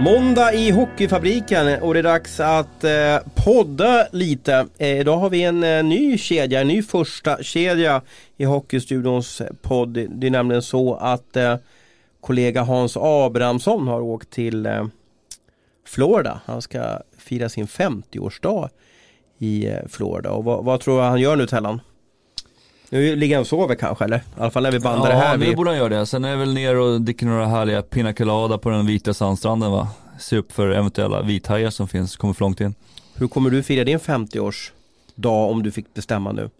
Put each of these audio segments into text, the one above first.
Måndag i Hockeyfabriken och det är dags att eh, podda lite. Eh, idag har vi en eh, ny kedja, en ny första kedja i Hockeystudions podd. Det är nämligen så att eh, kollega Hans Abrahamsson har åkt till eh, Florida. Han ska fira sin 50-årsdag i eh, Florida. Och vad, vad tror du han gör nu Tellan? Nu ligger han och sover kanske eller? I alla fall när vi bandar ja, det här. Ja, nu vi... borde han göra det. Sen är det väl ner och dricker några härliga pina colada på den vita sandstranden va. Se upp för eventuella vithajar som finns, kommer för långt in. Hur kommer du fira din 50-årsdag om du fick bestämma nu?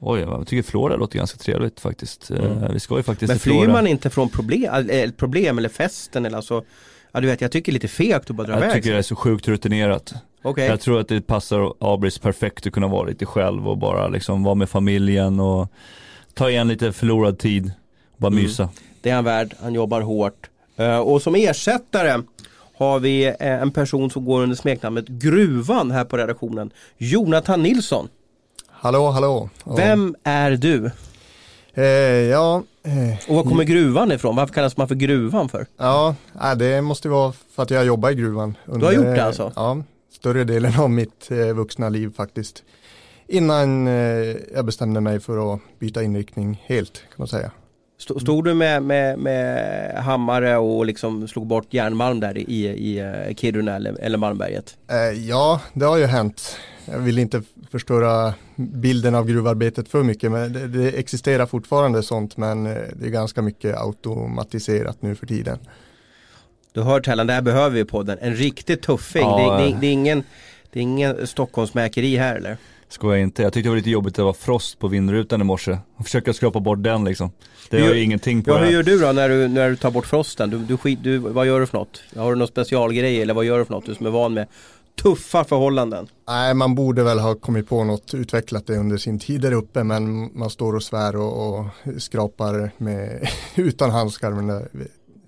Oj, jag tycker Florida låter ganska trevligt faktiskt. Mm. Vi ska ju faktiskt Men flyr man inte från problem, eller, problem eller festen eller alltså Ja du vet jag tycker lite fegt att bara dra Jag iväg. tycker det är så sjukt rutinerat. Okay. Jag tror att det passar Abris perfekt att kunna vara lite själv och bara liksom vara med familjen och ta igen lite förlorad tid. Och bara Mm. mysa. Det är han värd, han jobbar hårt. Uh, och som ersättare har vi uh, en person som går under smeknamnet Gruvan här på redaktionen. Jonathan Nilsson. Hallå, hallå. Vem är du? Eh, ja. Eh, och var kommer gruvan ifrån? Varför kallas man för gruvan för? Ja, det måste vara för att jag jobbar i gruvan. Under, du har gjort det alltså? Ja, större delen av mitt eh, vuxna liv faktiskt. Innan eh, jag bestämde mig för att byta inriktning helt kan man säga. Stod du med, med, med hammare och liksom slog bort järnmalm där i, i eh, Kiruna eller, eller Malmberget? Eh, ja, det har ju hänt. Jag vill inte förstöra bilden av gruvarbetet för mycket, men det, det existerar fortfarande sånt, men eh, det är ganska mycket automatiserat nu för tiden. Du hör Tellan, det här behöver vi på den. En riktig tuffing. Ja, det, det, det, är ingen, det är ingen Stockholmsmäkeri här eller? Skojar inte. Jag tyckte det var lite jobbigt att det var frost på vindrutan i morse. Och försöka skrapa bort den liksom. Det gör ju ingenting på ja, det. Hur gör du då när du, när du tar bort frosten? Du, du, skit, du, vad gör du för något? Har du någon specialgrej eller vad gör du för något? Du som är van med tuffa förhållanden. Nej, man borde väl ha kommit på något, utvecklat det under sin tid där uppe, men man står och svär och, och skrapar med, utan handskar med den där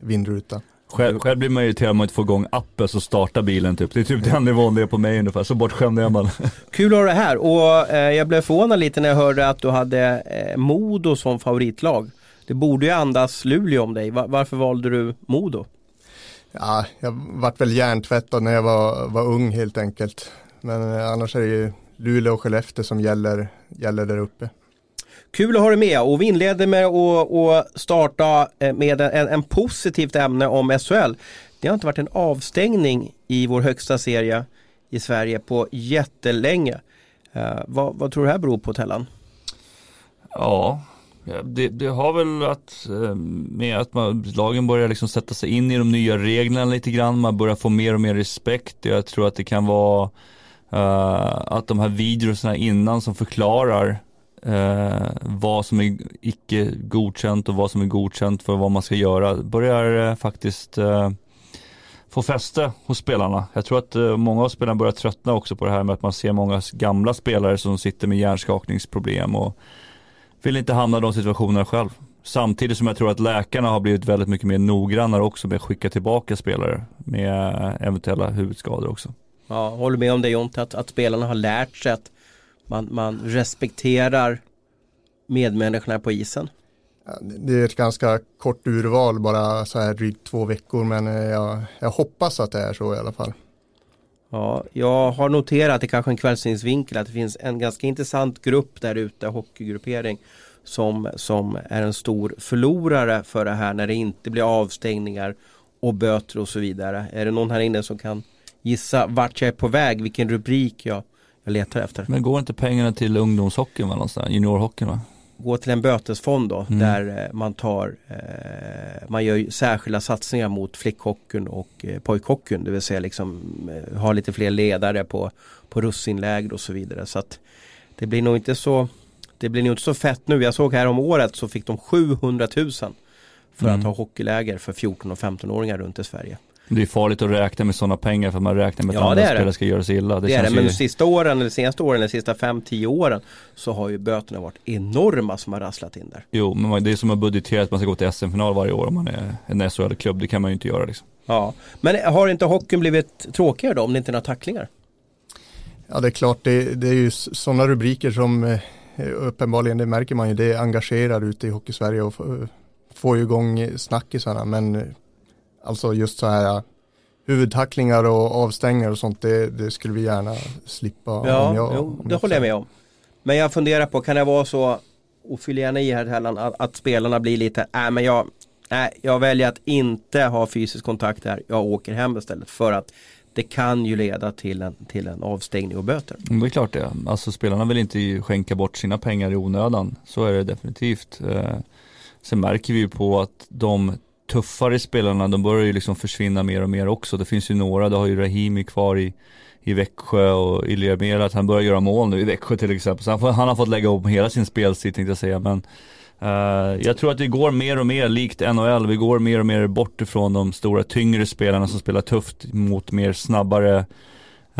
vindrutan. Själv, själv blir man irriterad om man inte får igång appen så startar bilen typ. Det är typ den nivån det är på mig ungefär, så bortskämd är man. Kul att ha det här och eh, jag blev förvånad lite när jag hörde att du hade eh, Modo som favoritlag. Det borde ju andas Luleå om dig. Var, varför valde du Modo? Ja, jag vart väl hjärntvättad när jag var, var ung helt enkelt. Men eh, annars är det ju Luleå och Skellefteå som gäller, gäller där uppe. Kul att ha dig med och vi inleder med att starta eh, med en, en positivt ämne om SHL. Det har inte varit en avstängning i vår högsta serie i Sverige på jättelänge. Uh, vad, vad, tror du det här beror på Tellan? Ja, det, det, har väl att eh, med att man, lagen börjar liksom sätta sig in i de nya reglerna lite grann. Man börjar få mer och mer respekt. Jag tror att det kan vara uh, att de här videorna innan som förklarar eh, vad som är icke godkänt och vad som är godkänt för vad man ska göra börjar eh, faktiskt eh, få fäste hos spelarna. Jag tror att eh, många av spelarna börjar tröttna också på det här med att man ser många gamla spelare som sitter med hjärnskakningsproblem och vill inte hamna i de situationerna själv. Samtidigt som jag tror att läkarna har blivit väldigt mycket mer noggrannare också med att skicka tillbaka spelare med eh, eventuella huvudskador också. Ja, håller med om det Jonte, att, att spelarna har lärt sig att man, man respekterar medmänniskorna på isen. Det är ett ganska kort urval, bara så här drygt två veckor, men jag, jag hoppas att det är så i alla fall. Ja, jag har noterat i kanske en kvällsvinkel att det finns en ganska intressant grupp där ute, hockeygruppering, som, som är en stor förlorare för det här när det inte blir avstängningar och böter och så vidare. Är det någon här inne som kan gissa vart jag är på väg, vilken rubrik jag, jag letar efter? Men går inte pengarna till ungdomshockeyn va, någonstans, juniorhockeyn va? gå till en bötesfond då mm. där man tar eh, man gör särskilda satsningar mot flickhockeyn och eh, pojkhockeyn det vill säga liksom eh, ha lite fler ledare på, på russinläger och så vidare så att det blir nog inte så det blir nog inte så fett nu jag såg här om året så fick de 700 000 för mm. att ha hockeyläger för 14 och 15-åringar runt i Sverige det är farligt att räkna med sådana pengar för man räknar med att ja, andra spelare ska göra sig illa. Det, det är det, men ju... de sista åren, eller senaste åren, eller sista 5-10 åren så har ju böterna varit enorma som har rasslat in där. Jo, men det är som att budgetera att man ska gå till SM-final varje år om man är en SHL-klubb. Det kan man ju inte göra liksom. Ja, men har inte hockeyn blivit tråkigare då om det inte är några tacklingar? Ja, det är klart, det, det är ju sådana rubriker som eh, uppenbarligen, det märker man ju, det engagerar ute i Hockeysverige och får ju igång snackisarna, men alltså just så här huvudtacklingar och avstängningar och sånt, det, det skulle vi gärna slippa. Ja, om jag, jo, om det håller jag med om. Men jag funderar på, kan det vara så, och fyll gärna i här Hellan, att, att spelarna blir lite, nej äh, men jag, nej, jag väljer att inte ha fysisk kontakt här, jag åker hem istället. För att det kan ju leda till en, till en avstängning och böter. Mm, det är klart det. Alltså spelarna vill inte skänka bort sina pengar i onödan. Så är det definitivt. Eh, sen märker vi ju på att de tuffare spelarna, de börjar ju liksom försvinna mer och mer också. Det finns ju några, det har ju Rahimi kvar i, i Växjö och Ilja Mera, att han börjar göra mål nu i Växjö till exempel. Så han, får, han har fått lägga om hela sin spelstil tänkte jag säga. Men uh, jag tror att det går mer och mer likt NHL. Vi går mer och mer bort ifrån de stora tyngre spelarna som spelar tufft mot mer snabbare,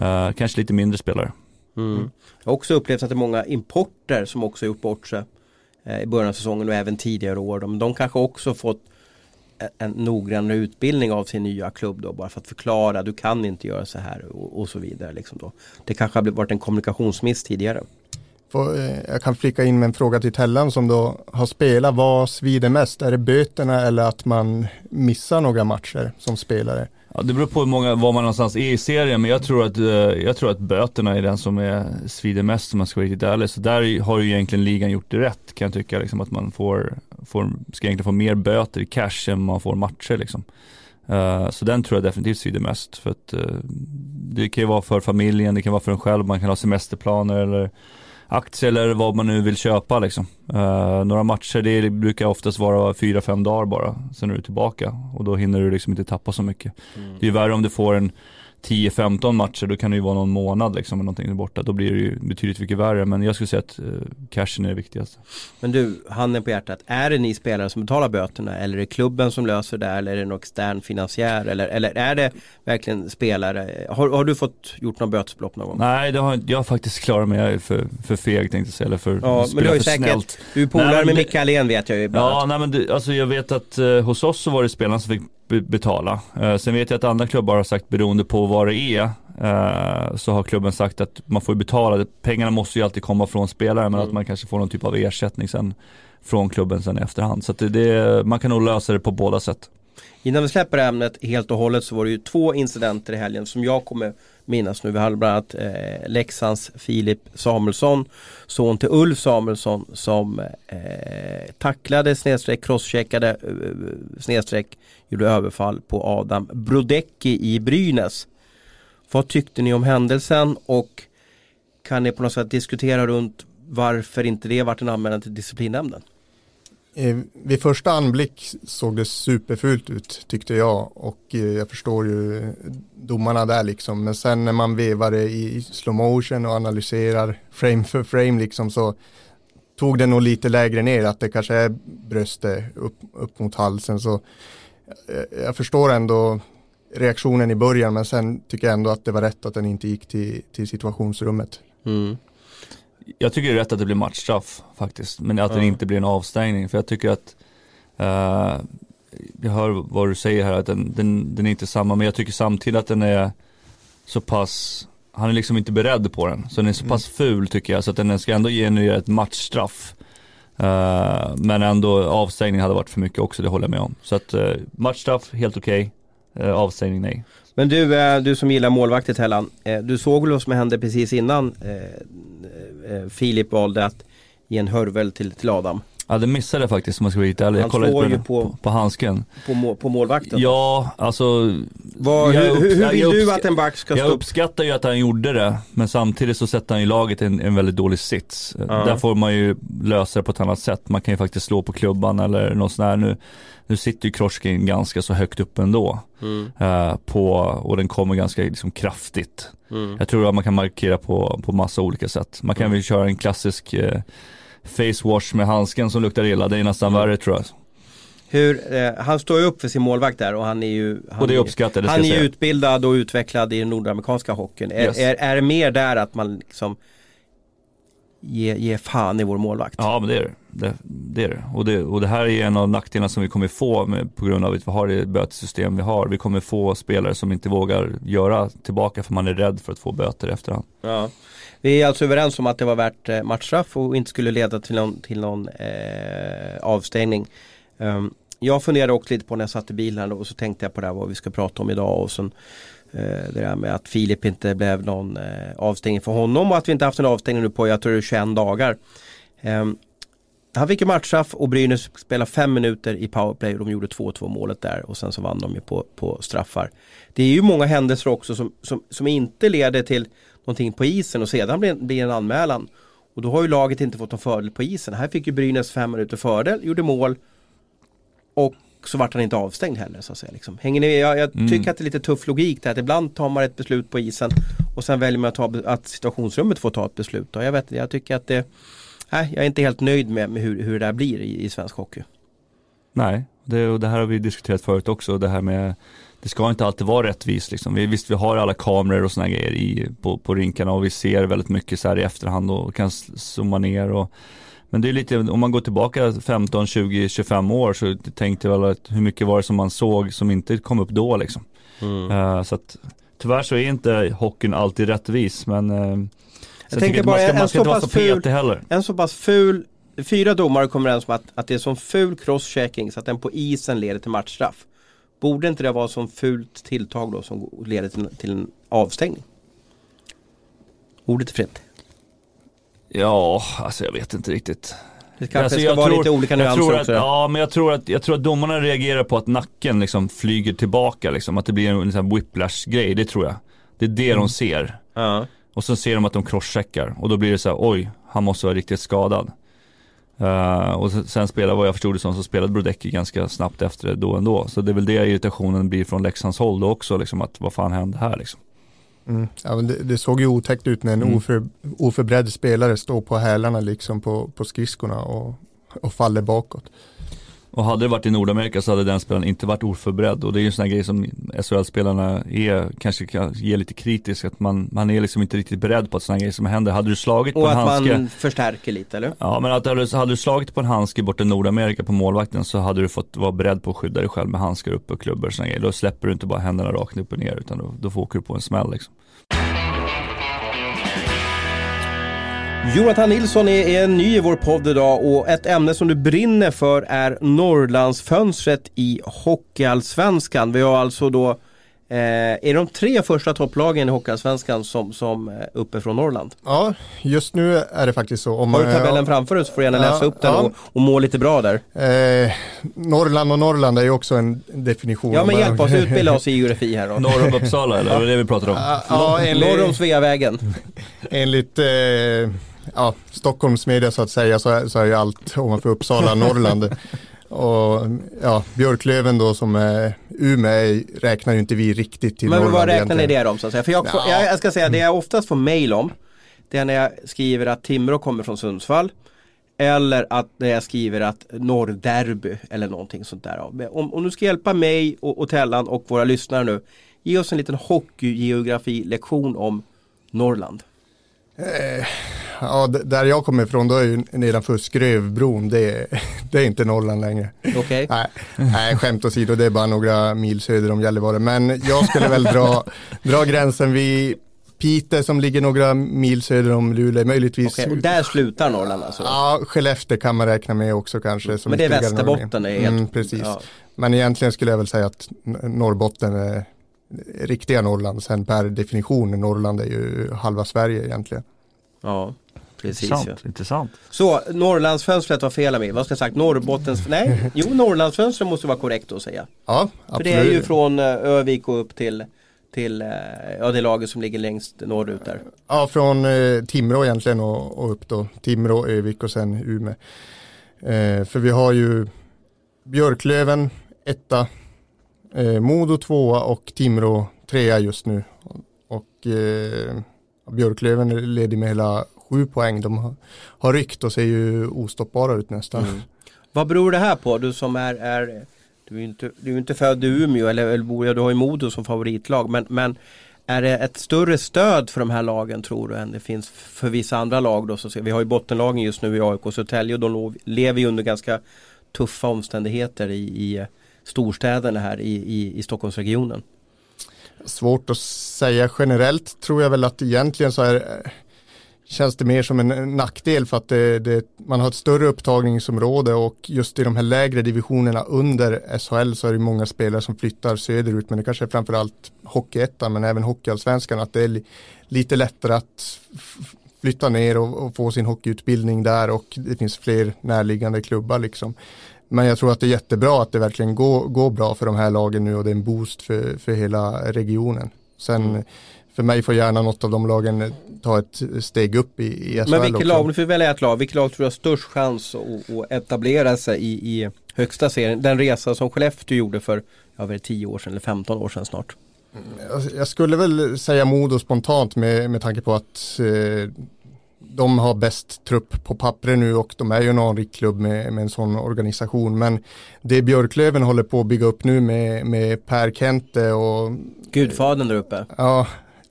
uh, kanske lite mindre spelare. Mm. Jag har också upplevt att det är många importer som också gjort bort sig eh, i början av säsongen och även tidigare år. De, de kanske också fått en noggrannare utbildning av sin nya klubb då bara för att förklara du kan inte göra så här och, och så vidare. Liksom då. Det kanske har varit en kommunikationsmiss tidigare. Eh, jag kan flika in med en fråga till Tellan som då har spelat. Vad svider mest? Är det böterna eller att man missar några matcher som spelare? Ja, det beror på hur många, var man någonstans är i serien, men jag tror att, eh, jag tror att böterna är den som är, svider mest om man ska vara riktigt ärlig. Så där har ju egentligen ligan gjort det rätt kan jag tycka, liksom, att man får, får, ska egentligen få mer böter i cash än man får matcher liksom. Uh, så den tror jag definitivt svider mest. För att uh, det kan ju vara för familjen, det kan vara för en själv, man kan ha semesterplaner eller aktier eller vad man nu vill köpa liksom. Uh, några matcher, det brukar oftast vara fyra, fem dagar bara. Sen är du tillbaka och då hinner du liksom inte tappa så mycket. Mm. Det är värre om du får en 10-15 matcher, då kan det ju vara någon månad liksom med någonting borta. Då blir det ju betydligt mycket värre. Men jag skulle säga att uh, cashen är det viktigaste. Men du, handen på hjärtat. Är det ni spelare som betalar böterna? Eller är det klubben som löser det? Eller är det någon extern finansiär? Eller, eller är det verkligen spelare? Har, har du fått gjort någon bötesbelopp någon gång? Nej, det har, jag har faktiskt klarat mig för, för feg tänkte jag säga. Eller för ja, men du har ju säkert, snällt. Du är polare med Micke Allén vet jag ju. Ja, nej men det, alltså jag vet att uh, hos oss så var det spelarna som fick betala. Uh, sen vet jag att andra klubbar har sagt beroende på vad det är uh, så har klubben sagt att man får betala. Pengarna måste ju alltid komma från spelaren men mm. att man kanske får någon typ av ersättning sen från klubben sen i efterhand. Så det, det, man kan nog lösa det på båda sätt. Innan vi släpper ämnet helt och hållet så var det ju två incidenter i helgen som jag kommer minnas nu. Vi hade bland annat eh, Leksands Filip Samuelsson, son till Ulf Samuelsson som eh, tacklade snedstreck, crosscheckade eh, snedstreck, gjorde överfall på Adam Brodecki i Brynäs. Vad tyckte ni om händelsen och kan ni på något sätt diskutera runt varför inte det varit en anmälan till disciplinnämnden? Eh, vid första anblick såg det superfult ut tyckte jag och eh, jag förstår ju domarna där liksom. Men sen när man vevar det i slow motion och analyserar frame för frame liksom så tog det nog lite lägre ner att det kanske är bröstet upp, upp mot halsen så eh, jag förstår ändå reaktionen i början men sen tycker jag ändå att det var rätt att den inte gick till, till situationsrummet. Mm. Jag tycker det är rätt att det blir matchstraff faktiskt, men att mm. det inte blir en avstängning. För jag tycker att, uh, jag hör vad du säger här, att den, den, den är inte samma, men jag tycker samtidigt att den är så pass, han är liksom inte beredd på den. Så den är så pass mm. ful tycker jag, så att den ska ändå generera ett matchstraff. Uh, men ändå avstängning hade varit för mycket också, det håller jag med om. Så att uh, matchstraff, helt okej. Okay. Uh, avstängning, nej. Men du, du som gillar målvakter Tellan, du såg väl vad som hände precis innan eh, Filip valde att ge en hörvel till, till Adam. Ja det missade jag faktiskt om man ska vara riktigt ärlig. Jag kollade på, på, på, handsken. På, må, på målvakten? Ja, alltså. Vad, hur, hur, hur, vill du att en back ska stå Jag uppskattar ju att han gjorde det. Men samtidigt så sätter han ju laget i en, en väldigt dålig sits. Uh -huh. Där får man ju lösa det på ett annat sätt. Man kan ju faktiskt slå på klubban eller något sånt där. Nu, nu sitter ju Kroschkin ganska så högt upp ändå. Mm. Uh, på, och den kommer ganska liksom, kraftigt. Mm. Jag tror att man kan markera på, på massa olika sätt. Man kan mm. väl köra en klassisk uh, face wash med handsken som luktar illa. Det är nästan mm. värre tror jag. Hur, eh, han står ju upp för sin målvakt där och han är ju Han, och det uppskattar, det han är utbildad och utvecklad i den nordamerikanska hockeyn. Yes. Är, är, är det mer där att man liksom ge, ge fan i vår målvakt. Ja men det är det. Det, det är det. Och, det. och det här är en av nackdelarna som vi kommer få med, på grund av att vi har det bötessystem vi har. Vi kommer få spelare som inte vågar göra tillbaka för man är rädd för att få böter efterhand. Ja. Vi är alltså överens om att det var värt eh, matchstraff och inte skulle leda till någon, till någon eh, avstängning. Um, jag funderade också lite på när jag satt i bilen och så tänkte jag på det här vad vi ska prata om idag och sen Eh, det där med att Filip inte blev någon eh, avstängning för honom och att vi inte haft en avstängning nu på jag tror det är 21 dagar. Ehm, han fick ju matchstraff och Brynäs spelade fem minuter i powerplay och de gjorde 2-2 målet där och sen så vann de ju på, på straffar. Det är ju många händelser också som, som, som inte leder till någonting på isen och sedan blir, blir en anmälan. Och då har ju laget inte fått någon fördel på isen. Här fick ju Brynäs fem minuter fördel, gjorde mål och så vart han inte avstängd heller så att säga. Liksom. Hänger ni Jag, jag mm. tycker att det är lite tuff logik där. Att ibland tar man ett beslut på isen och sen väljer man att, ta, att situationsrummet får ta ett beslut. Och jag, vet, jag tycker att det nej, jag är inte helt nöjd med, med hur, hur det där blir i, i svensk hockey. Nej, det, och det här har vi diskuterat förut också. Det här med det ska inte alltid vara rättvist. Liksom. Vi, visst, vi har alla kameror och sådana grejer i, på, på rinkarna och vi ser väldigt mycket så här i efterhand och kan zooma ner. Och, men det är lite, om man går tillbaka 15, 20, 25 år så tänkte jag väl att hur mycket var det som man såg som inte kom upp då liksom. Mm. Uh, så att tyvärr så är inte hockeyn alltid rättvis men uh, jag tänker bara, man ska, en, man ska inte vara så ful, heller. En så pass ful, fyra domare kommer överens om att, att det är som ful crosschecking så att den på isen leder till matchstraff. Borde inte det vara som fult tilltag då som leder till, till en avstängning? Ordet är fritt. Ja, alltså jag vet inte riktigt. Det kanske alltså, ska vara tror, lite olika nyanser också. ja, men jag tror, att, jag tror att domarna reagerar på att nacken liksom flyger tillbaka. Liksom, att det blir en, en sån whiplash-grej, det tror jag. Det är det mm. de ser. Ja. Och så ser de att de crosscheckar och då blir det så här, oj, han måste vara riktigt skadad. Uh, och sen spelade, vad jag förstod det som, så spelade Brodecki ganska snabbt efter det då ändå. Så det är väl det irritationen blir från Leksands håll då också, liksom att vad fan hände här liksom. Mm. Ja, det, det, såg ju otäckt ut när en mm. oför, oförberedd spelare står på hälarna liksom på, på skridskorna och, och faller bakåt. Och hade det varit i Nordamerika så hade den spelaren inte varit oförberedd och det är ju en sån här grej som SHL-spelarna är, kanske kan ge lite kritisk, att man, man är liksom inte riktigt beredd på att sådana grejer som händer. Hade du slagit och på en handske. Och att man förstärker lite eller? Ja men att hade, hade du slagit på en handske borta i Nordamerika på målvakten så hade du fått vara beredd på att skydda dig själv med handskar uppe och klubbor och sådana grejer. Då släpper du inte bara händerna rakt upp och ner utan då, då åker du på en smäll liksom. Jonathan Nilsson är, är ny i vår podd idag och ett ämne som du brinner för är Norrlandsfönstret i Hockeyallsvenskan. Vi har alltså då eh, är de tre första topplagen i Hockeyallsvenskan som, som är uppe från Norrland? Ja, just nu är det faktiskt så. Om, har du tabellen ja, framför dig så får du gärna läsa ja, upp den ja. och, och må lite bra där. Eh, Norrland och Norrland är ju också en definition. Ja men hjälp oss, utbilda oss i geografi här då. Norr om Uppsala eller? Ja. Det är det vi pratar om. Ja, enligt, Norr om Sveavägen. enligt eh, ja, Stockholms media så att säga så är, så är ju allt ovanför Uppsala Norrland. Och ja, Björklöven då som är Umeå räknar ju inte vi riktigt till Men Norrland vad räknar ni det om så att säga? För jag, ja. jag, ska säga det jag oftast får mail om det är när jag skriver att Timrå kommer från Sundsvall eller att när jag skriver att Norrderby eller någonting sånt där. Om, om du ska hjälpa mig och, och Tellan och våra lyssnare nu Ge oss en liten hockeygeografi lektion om Norrland. Eh, ja, där jag kommer ifrån då är ju nedanför Skrövbron, det är, det är inte Norrland längre. Okay. Nej, nej, skämt åsido, det är bara några mil söder om Gällivare. Men jag skulle väl dra, dra gränsen vid Piteå som ligger några mil söder om Luleå, möjligtvis. Okay, och där slutar Norrland alltså? Ja, Skellefteå kan man räkna med också kanske. Men det är Västerbotten? Det är helt... mm, precis. Ja. Men egentligen skulle jag väl säga att Norrbotten är riktiga Norrland. Sen per definition, Norrland är ju halva Sverige egentligen. Ja, precis. Intressant. Ja. intressant. Så Norrlandsfönstret var fel med. Vad ska jag sagt? Norrbottens... Nej, jo Norrlandsfönstret måste vara korrekt att säga. Ja, absolut. För det är ju från eh, Övik och upp till till eh, ja, det laget som ligger längst norrut där. Ja, från eh, Timrå egentligen och, och, upp då. Timrå, Övik och sen Umeå. Eh, för vi har ju Björklöven etta eh, Modo tvåa och Timrå trea just nu. Och eh, Björklöven leder med hela sju poäng. De har, har ryckt och ser ju ostoppbara ut nästan. Mm. Vad beror det här på? Du som är, är du är ju inte, du är inte född i Umeå eller, eller bor du har ju Modo som favoritlag. Men, men är det ett större stöd för de här lagen tror du än det finns för vissa andra lag då? Så vi har ju bottenlagen just nu i AIK och Södertälje och de lever ju under ganska tuffa omständigheter i, i eh, storstäderna här i, i, i Stockholmsregionen? Svårt att säga generellt tror jag väl att egentligen så är eh, känns det mer som en nackdel för att det, det, man har ett större upptagningsområde och just i de här lägre divisionerna under SHL så är det många spelare som flyttar söderut men det kanske är framförallt Hockeyettan men även Hockeyallsvenskan att det är li, lite lättare att flytta ner och, och, få sin hockeyutbildning där och det finns fler närliggande klubbar liksom. Men jag tror att det är jättebra att det verkligen går, går bra för de här lagen nu och det är en boost för, för hela regionen. Sen mm för mig får gärna något av de lagen ta ett steg upp i, i SHL Men vilket lag, om du får välja ett lag, vilket lag tror du har störst chans att, att etablera sig i, i högsta serien? Den resa som Skellefteå gjorde för, ja, var 10 år sedan eller 15 år sedan snart. Jag skulle väl säga Modo spontant med, med tanke på att eh, de har bäst trupp på pappret nu och de är ju en anrik klubb med, med en sån organisation. Men det Björklöven håller på att bygga upp nu med, med Per Kente och Gudfadern där uppe. Ja,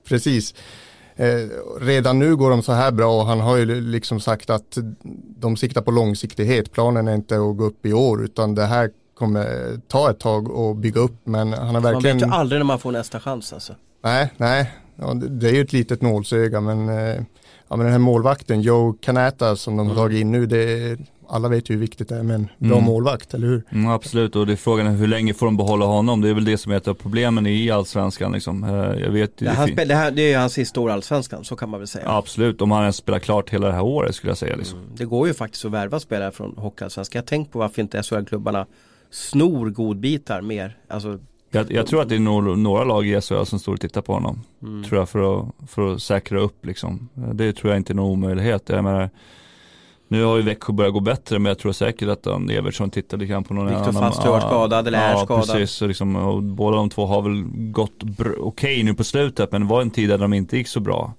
precis. Eh, redan nu går de så här bra och han har ju liksom sagt att de siktar på långsiktighet. Planen är inte att gå upp i år utan det här kommer ta ett tag att bygga upp men han har verkligen. Man vet ju aldrig när man får nästa chans alltså. Nej, nej, ja, det är ju ett litet nålsöga men, eh, ja, men den här målvakten Joe Canata som de har tagit in nu det alla vet ju hur viktigt det är med en bra mm. målvakt, eller hur? Mm, absolut, och det är frågan hur länge får de behålla honom? Det är väl det som är ett av problemen i allsvenskan. Liksom. Eh, jag vet, det, här, det, här, det är ju hans sista år i allsvenskan, så kan man väl säga. absolut, om han ens spelar klart hela det här året skulle jag säga. Liksom. Mm. Det går ju faktiskt att värva spelare från Hockeyallsvenskan. Jag tänkt på varför inte SHL-klubbarna snor godbitar mer. Alltså, jag, jag, tror att det är några, några lag i SHL som står och tittar på honom. Mm. Tror jag för att, för att säkra upp liksom. Det tror jag inte är någon omöjlighet. Jag menar, nu har ju Växjö börjat gå bättre men jag tror säkert att um, Evertsson tittar lite grann på någon Viktor annan. Viktor Fast skadad eller är ja, skadad. Ja precis, och, liksom, och båda de två har väl gått okej okay nu på slutet men det var en tid där de inte gick så bra.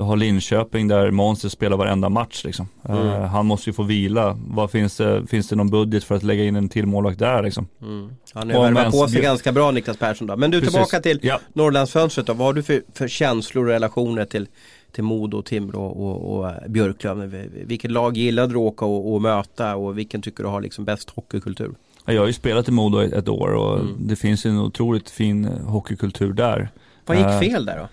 Du har Linköping där Monster spelar varenda match liksom. Mm. Uh, han måste ju få vila. Vad finns det, finns det någon budget för att lägga in en till målvakt där liksom? Mm. Han har värvat på sig ganska bra Niklas Persson då. Men du Precis. tillbaka till ja. Norrlandsfönstret då. Vad har du för, för känslor och relationer till till Modo, Timrå och, och Björklöven. Vilket lag gillar du att åka och, och, möta och vilken tycker du har liksom bäst hockeykultur? Jag har ju spelat i Modo ett år och mm. det finns en otroligt fin hockeykultur där. Vad gick uh, fel där då?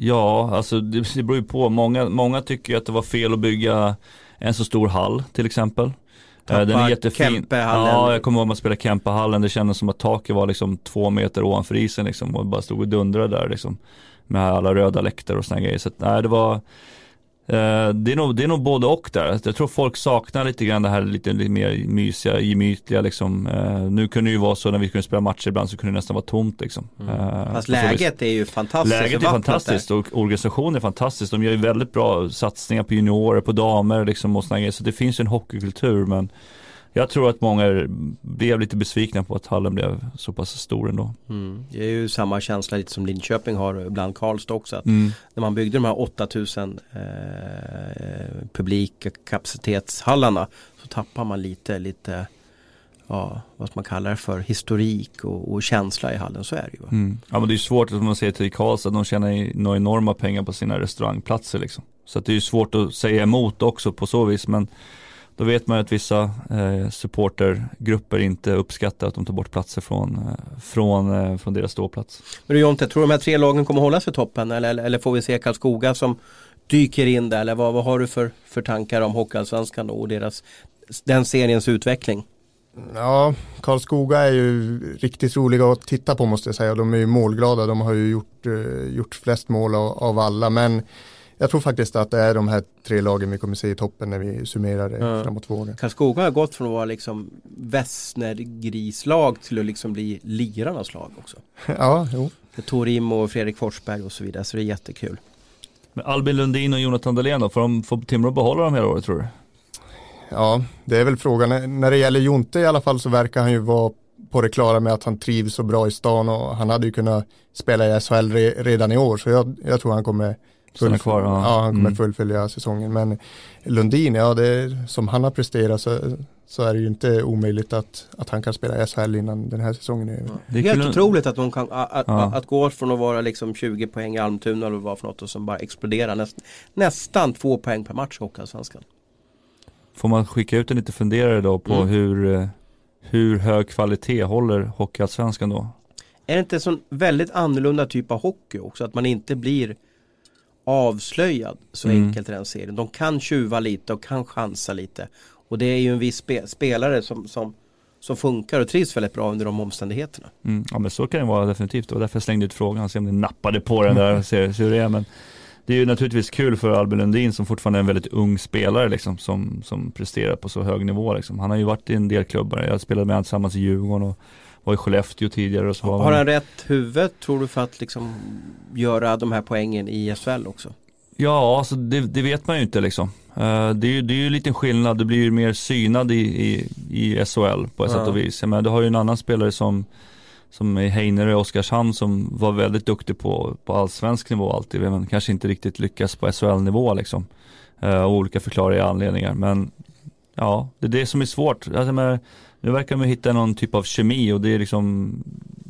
Ja, alltså det, det beror ju på. Många, många tycker att det var fel att bygga en så stor hall till exempel. Eh, Tappa den är jättefin. Ja, jag kommer ihåg att man spelade Kempehallen. Det kändes som att taket var liksom två meter ovanför isen liksom och bara stod och dundrade där liksom med alla röda läktare och sådana grejer. Så att, nej, det var eh, det, är nog, det är nog både och där. Jag tror folk saknar lite grann det här lite, lite mer mysiga, gemytliga liksom. Eh, nu kunde det ju vara så när vi kunde spela matcher ibland så kunde det nästan vara tomt liksom. Mm. Eh, Fast läget är ju fantastiskt. Läget är fantastiskt och organisationen är fantastisk. De gör ju väldigt bra satsningar på juniorer, på damer liksom och sådana grejer. Så det finns ju en hockeykultur men jag tror att många blev lite besvikna på att hallen blev så pass stor ändå. Mm. Det är ju samma känsla lite som Linköping har bland Karlstad också. Att mm. När man byggde de här 8000 eh, publikkapacitetshallarna så tappar man lite, lite ja, vad man kalla det för, historik och, och känsla i hallen. Så är det ju. Mm. Ja men det är svårt att man ser till Karlstad, de tjänar några enorma pengar på sina restaurangplatser liksom. Så det är ju svårt att säga emot också på så vis. Men då vet man att vissa eh, supportergrupper inte uppskattar att de tar bort platser från, eh, från, eh, från deras ståplats. Men du Jonte, tror du de här tre lagen kommer hålla sig toppen eller, eller får vi se Karlskoga som dyker in där? Eller vad, vad har du för, för tankar om Hockeyallsvenskan och deras, den seriens utveckling? Ja, Karlskoga är ju riktigt roliga att titta på måste jag säga. De är ju målglada, de har ju gjort, eh, gjort flest mål av, av alla. Men jag tror faktiskt att det är de här tre lagen vi kommer se i toppen när vi summerar det ja. framåt våren. Karlskoga har gått från att vara liksom Västnergrislag till att liksom bli lirarnas lag också. ja, jo. Torim och Fredrik Forsberg och så vidare, så det är jättekul. Men Albin Lundin och Jonathan Dahlén då, får, de, får Timrå behålla dem hela året tror du? Ja, det är väl frågan. När det gäller Jonte i alla fall så verkar han ju vara på det klara med att han trivs så bra i stan och han hade ju kunnat spela i SHL redan i år så jag, jag tror han kommer Full, kvar, ja. ja. han kommer mm. fullfölja säsongen. Men Lundin, ja det som han har presterat så, så är det ju inte omöjligt att, att han kan spela SHL innan den här säsongen är över. Ja. Det är helt otroligt att de kan, att, ja. att, gå från att vara liksom 20 poäng i Almtuna eller vad för något och som bara exploderar näst, nästan två poäng per match i Hockeyallsvenskan. Får man skicka ut en lite funderare då på mm. hur, eh, hur hög kvalitet håller Hockeyallsvenskan då? Är det inte en sån väldigt annorlunda typ av hockey också? Att man inte blir avslöjad så Mm. enkelt i den serien. De kan tjuva lite och kan chansa lite. Och det är ju en viss spe spelare som, som, som funkar och trivs väldigt bra under de omständigheterna. Mm, ja men så kan det vara definitivt. Var därför jag slängde ut frågan, se om ni nappade på den där och se, se hur det är. Men det är ju naturligtvis kul för Albin Lundin som fortfarande är en väldigt ung spelare liksom, som, som presterar på så hög nivå. Liksom. Han har ju varit i en del klubbar. Jag spelade med honom tillsammans i Djurgården och var i Skellefteå tidigare. Och så Har han rätt huvud tror du för att liksom göra de här poängen i SHL också? Ja, alltså det, det vet man ju inte liksom. Eh, det, är ju, det är ju en liten skillnad, du blir ju mer synad i, i, i SHL på ett Ja. sätt och vis. Men du har ju en annan spelare som, som är Heiner i Oskarshamn som var väldigt duktig på, på allsvensk nivå alltid, men kanske inte riktigt lyckas på SHL-nivå liksom. Uh, olika förklarliga anledningar. Men ja, det är det som är svårt. Alltså, men, nu verkar man hitta någon typ av kemi och det är liksom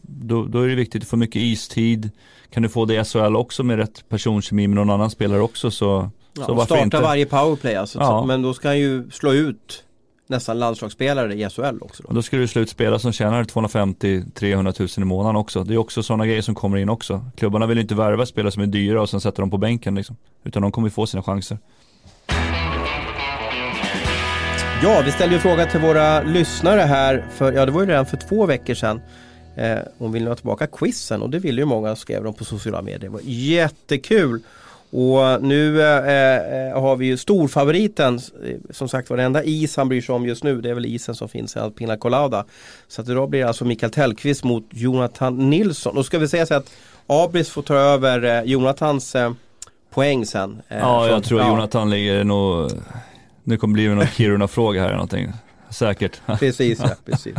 då, då är det viktigt att få mycket istid. Kan du få det i SHL också med rätt personkemi med någon annan spelare också så, Ja, så varför starta inte? varje powerplay alltså. Ja. Men då ska han ju slå ut nästan landslagsspelare i SHL också. Då. då ska du slut spela som tjänar 250-300 000 i månaden också. Det är också sådana grejer som kommer in också. Klubbarna vill inte värva spelare som är dyra och sen sätta dem på bänken liksom. Utan de kommer ju få sina chanser. Ja, vi ställde ju fråga till våra lyssnare här för, ja det var ju redan för två veckor sedan. Eh, hon ville ha tillbaka quizen och det ville ju många skrev de på sociala medier. Det var jättekul. Och nu eh, eh, har vi ju storfavoriten, eh, som sagt var det enda is han bryr sig om just nu det är väl isen som finns i Alpina Colada. Så att idag blir det alltså Mikael Tellqvist mot Jonathan Nilsson. Då ska vi säga så att Abris får ta över eh, Jonathans eh, poäng sen. eh, Ja, jag tror ja. Jonathan ligger nog, nu kommer det bli någon Kiruna-fråga här eller någonting. Säkert. Precis, ja, precis.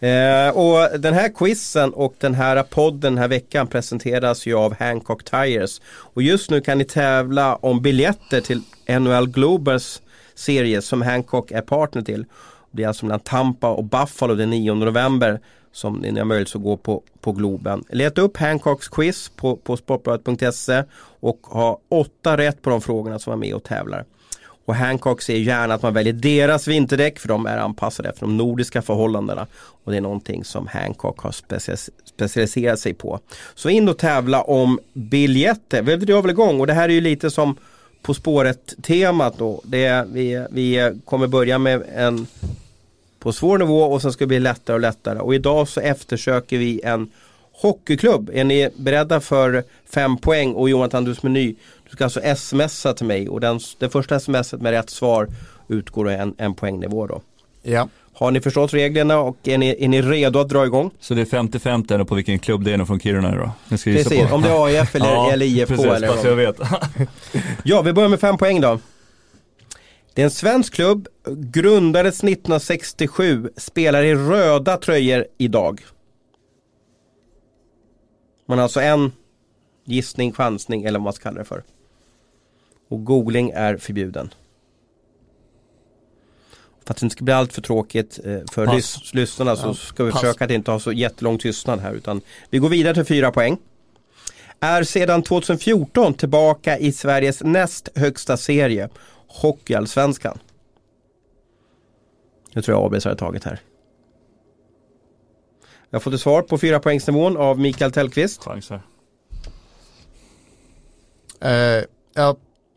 Eh, och den här quizen och den här podden den här veckan presenteras ju av Hancock Tires. Och just nu kan ni tävla om biljetter till NHL Globals serie som Hancock är partner till. Det är alltså mellan Tampa och Buffalo den 9 november som ni har möjlighet att gå på, på Globen. Leta upp Hancocks quiz på, på sportbladet.se och ha åtta rätt på de frågorna som var med och tävlar. Och Hancock ser gärna att man väljer deras vinterdäck för de är anpassade efter de nordiska förhållandena. Och det är någonting som Hancock har specialiserat sig på. Så in och tävla om biljetter. Vi drar väl igång och det här är ju lite som På spåret temat då. Det är, vi, vi kommer börja med en på svår nivå och sen ska det bli lättare och lättare. Och idag så eftersöker vi en hockeyklubb. Är ni beredda för fem poäng? Och Jonathan, du som är ny, du ska alltså smsa till mig och den, det första smset med rätt svar utgår en, en poängnivå då. Ja, Har ni förstått reglerna och är ni, är ni redo att dra igång? Så det är 50-50 eller på vilken klubb det är nu från Kiruna gissa Precis, på. om det är AIF eller, Ja, eller IFK precis, eller jag vet. Ja, vi börjar med fem poäng då. Det är en svensk klubb, grundades 1967, spelar i röda tröjor idag. Man har alltså en gissning, chansning eller vad man ska kalla det för. Och googling är förbjuden. För att det inte ska bli allt för tråkigt eh, för lys- lyssnarna så Ja, ska vi pass. försöka att inte ha så jättelång tystnad här utan vi går vidare till fyra poäng. Är sedan 2014 tillbaka i Sveriges näst högsta serie, Hockeyallsvenskan. Nu tror jag Abris har tagit här. Jag har fått ett svar på fyra poängsnivån av Mikael Tellqvist. Chanser. eh, jag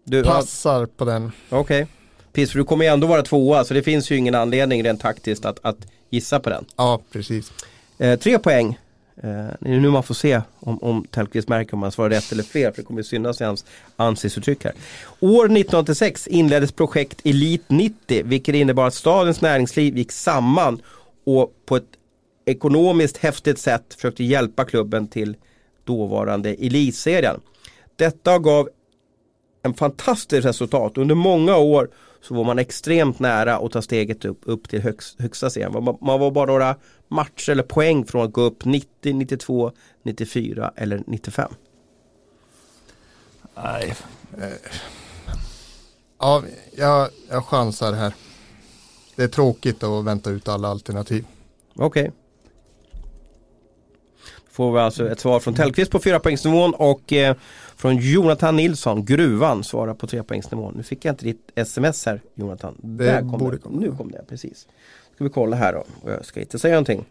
Du, passar på den. Okej. Piss, för du kommer ju ändå vara tvåa så det finns ju ingen anledning rent taktiskt att, att gissa på den. Ja, precis. Eh, tre poäng. Eh, det är nu man får se om, om Tellqvist märker om han svarar rätt eller fel för det kommer synas i hans ansiktsuttryck här. År 1986 inleddes projekt Elit 90 vilket innebar att stadens näringsliv gick samman och på ett ekonomiskt häftigt sätt försökte hjälpa klubben till dåvarande elitserien. Detta gav en fantastiskt resultat. Under många år så var man extremt nära att ta steget upp, upp till högst, högsta serien. Man, man var bara några matcher eller poäng från att gå upp 90, 92, 94 eller 95. Nej, Ja, jag, jag chansar här. Det är tråkigt att vänta ut alla alternativ. Okej. Får vi alltså ett svar från Tellqvist på fyra poängsnivån och eh, från Jonathan Nilsson, Gruvan, svarar på tre poängsnivån. Nu fick jag inte ditt sms här Jonathan. Där kom borde det. komma. Nu kom det, precis. Ska vi kolla här då. Och Jag ska inte säga någonting.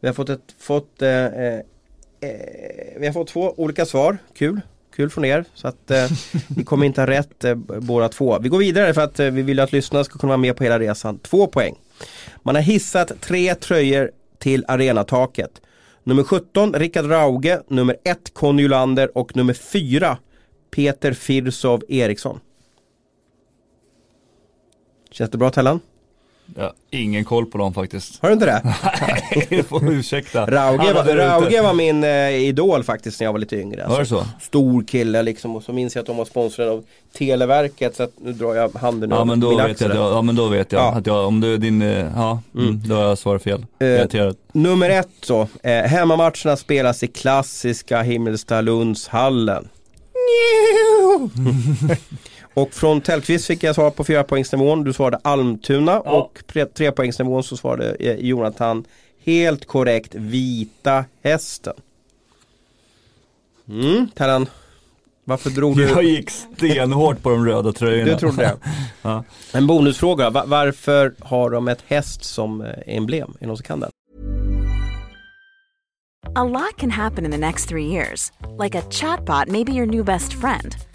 Vi har fått, ett, fått, eh, eh, eh, vi har fått två olika svar. Kul. kul från er. Så att eh, vi kommer inte ha rätt eh, båda två. Vi går vidare för att eh, vi vill att lyssnarna ska kunna vara med på hela resan. Två poäng. Man har hissat tre tröjor till arenataket. Nummer 17 Rickard Rauge, nummer 1 Conny Jolander och nummer 4 Peter Firsov Eriksson. Känns det bra Tellan? Har ingen koll på dem faktiskt. Har du inte det? Nej, du får ursäkta. Rauge, var. Rauge var min eh, idol faktiskt när jag var lite yngre. Alltså. Var det så? Stor kille liksom och så minns jag att de var sponsrade av Televerket så att nu drar jag handen Ja men då min vet jag, jag, ja men då vet jag Ja. att jag, om du är din, eh, ja, mm. då har jag svarat fel. Garanterat. Nummer ett så, eh, hemmamatcherna spelas i klassiska Himmelstalundshallen. och från Tellqvist fick jag svar på fyra poängsnivån. Du svarade Almtuna Ja. och tre, tre poängsnivån så svarade eh, Jonathan helt korrekt Vita Hästen. Mm, Terran. Varför drog du? Jag gick stenhårt på de röda tröjorna. Du trodde det? Ja. En bonusfråga. Va- varför har de ett häst som eh, emblem? Är det någon som kan den? A lot can happen in the next three years. Like a chatbot may be your new best friend.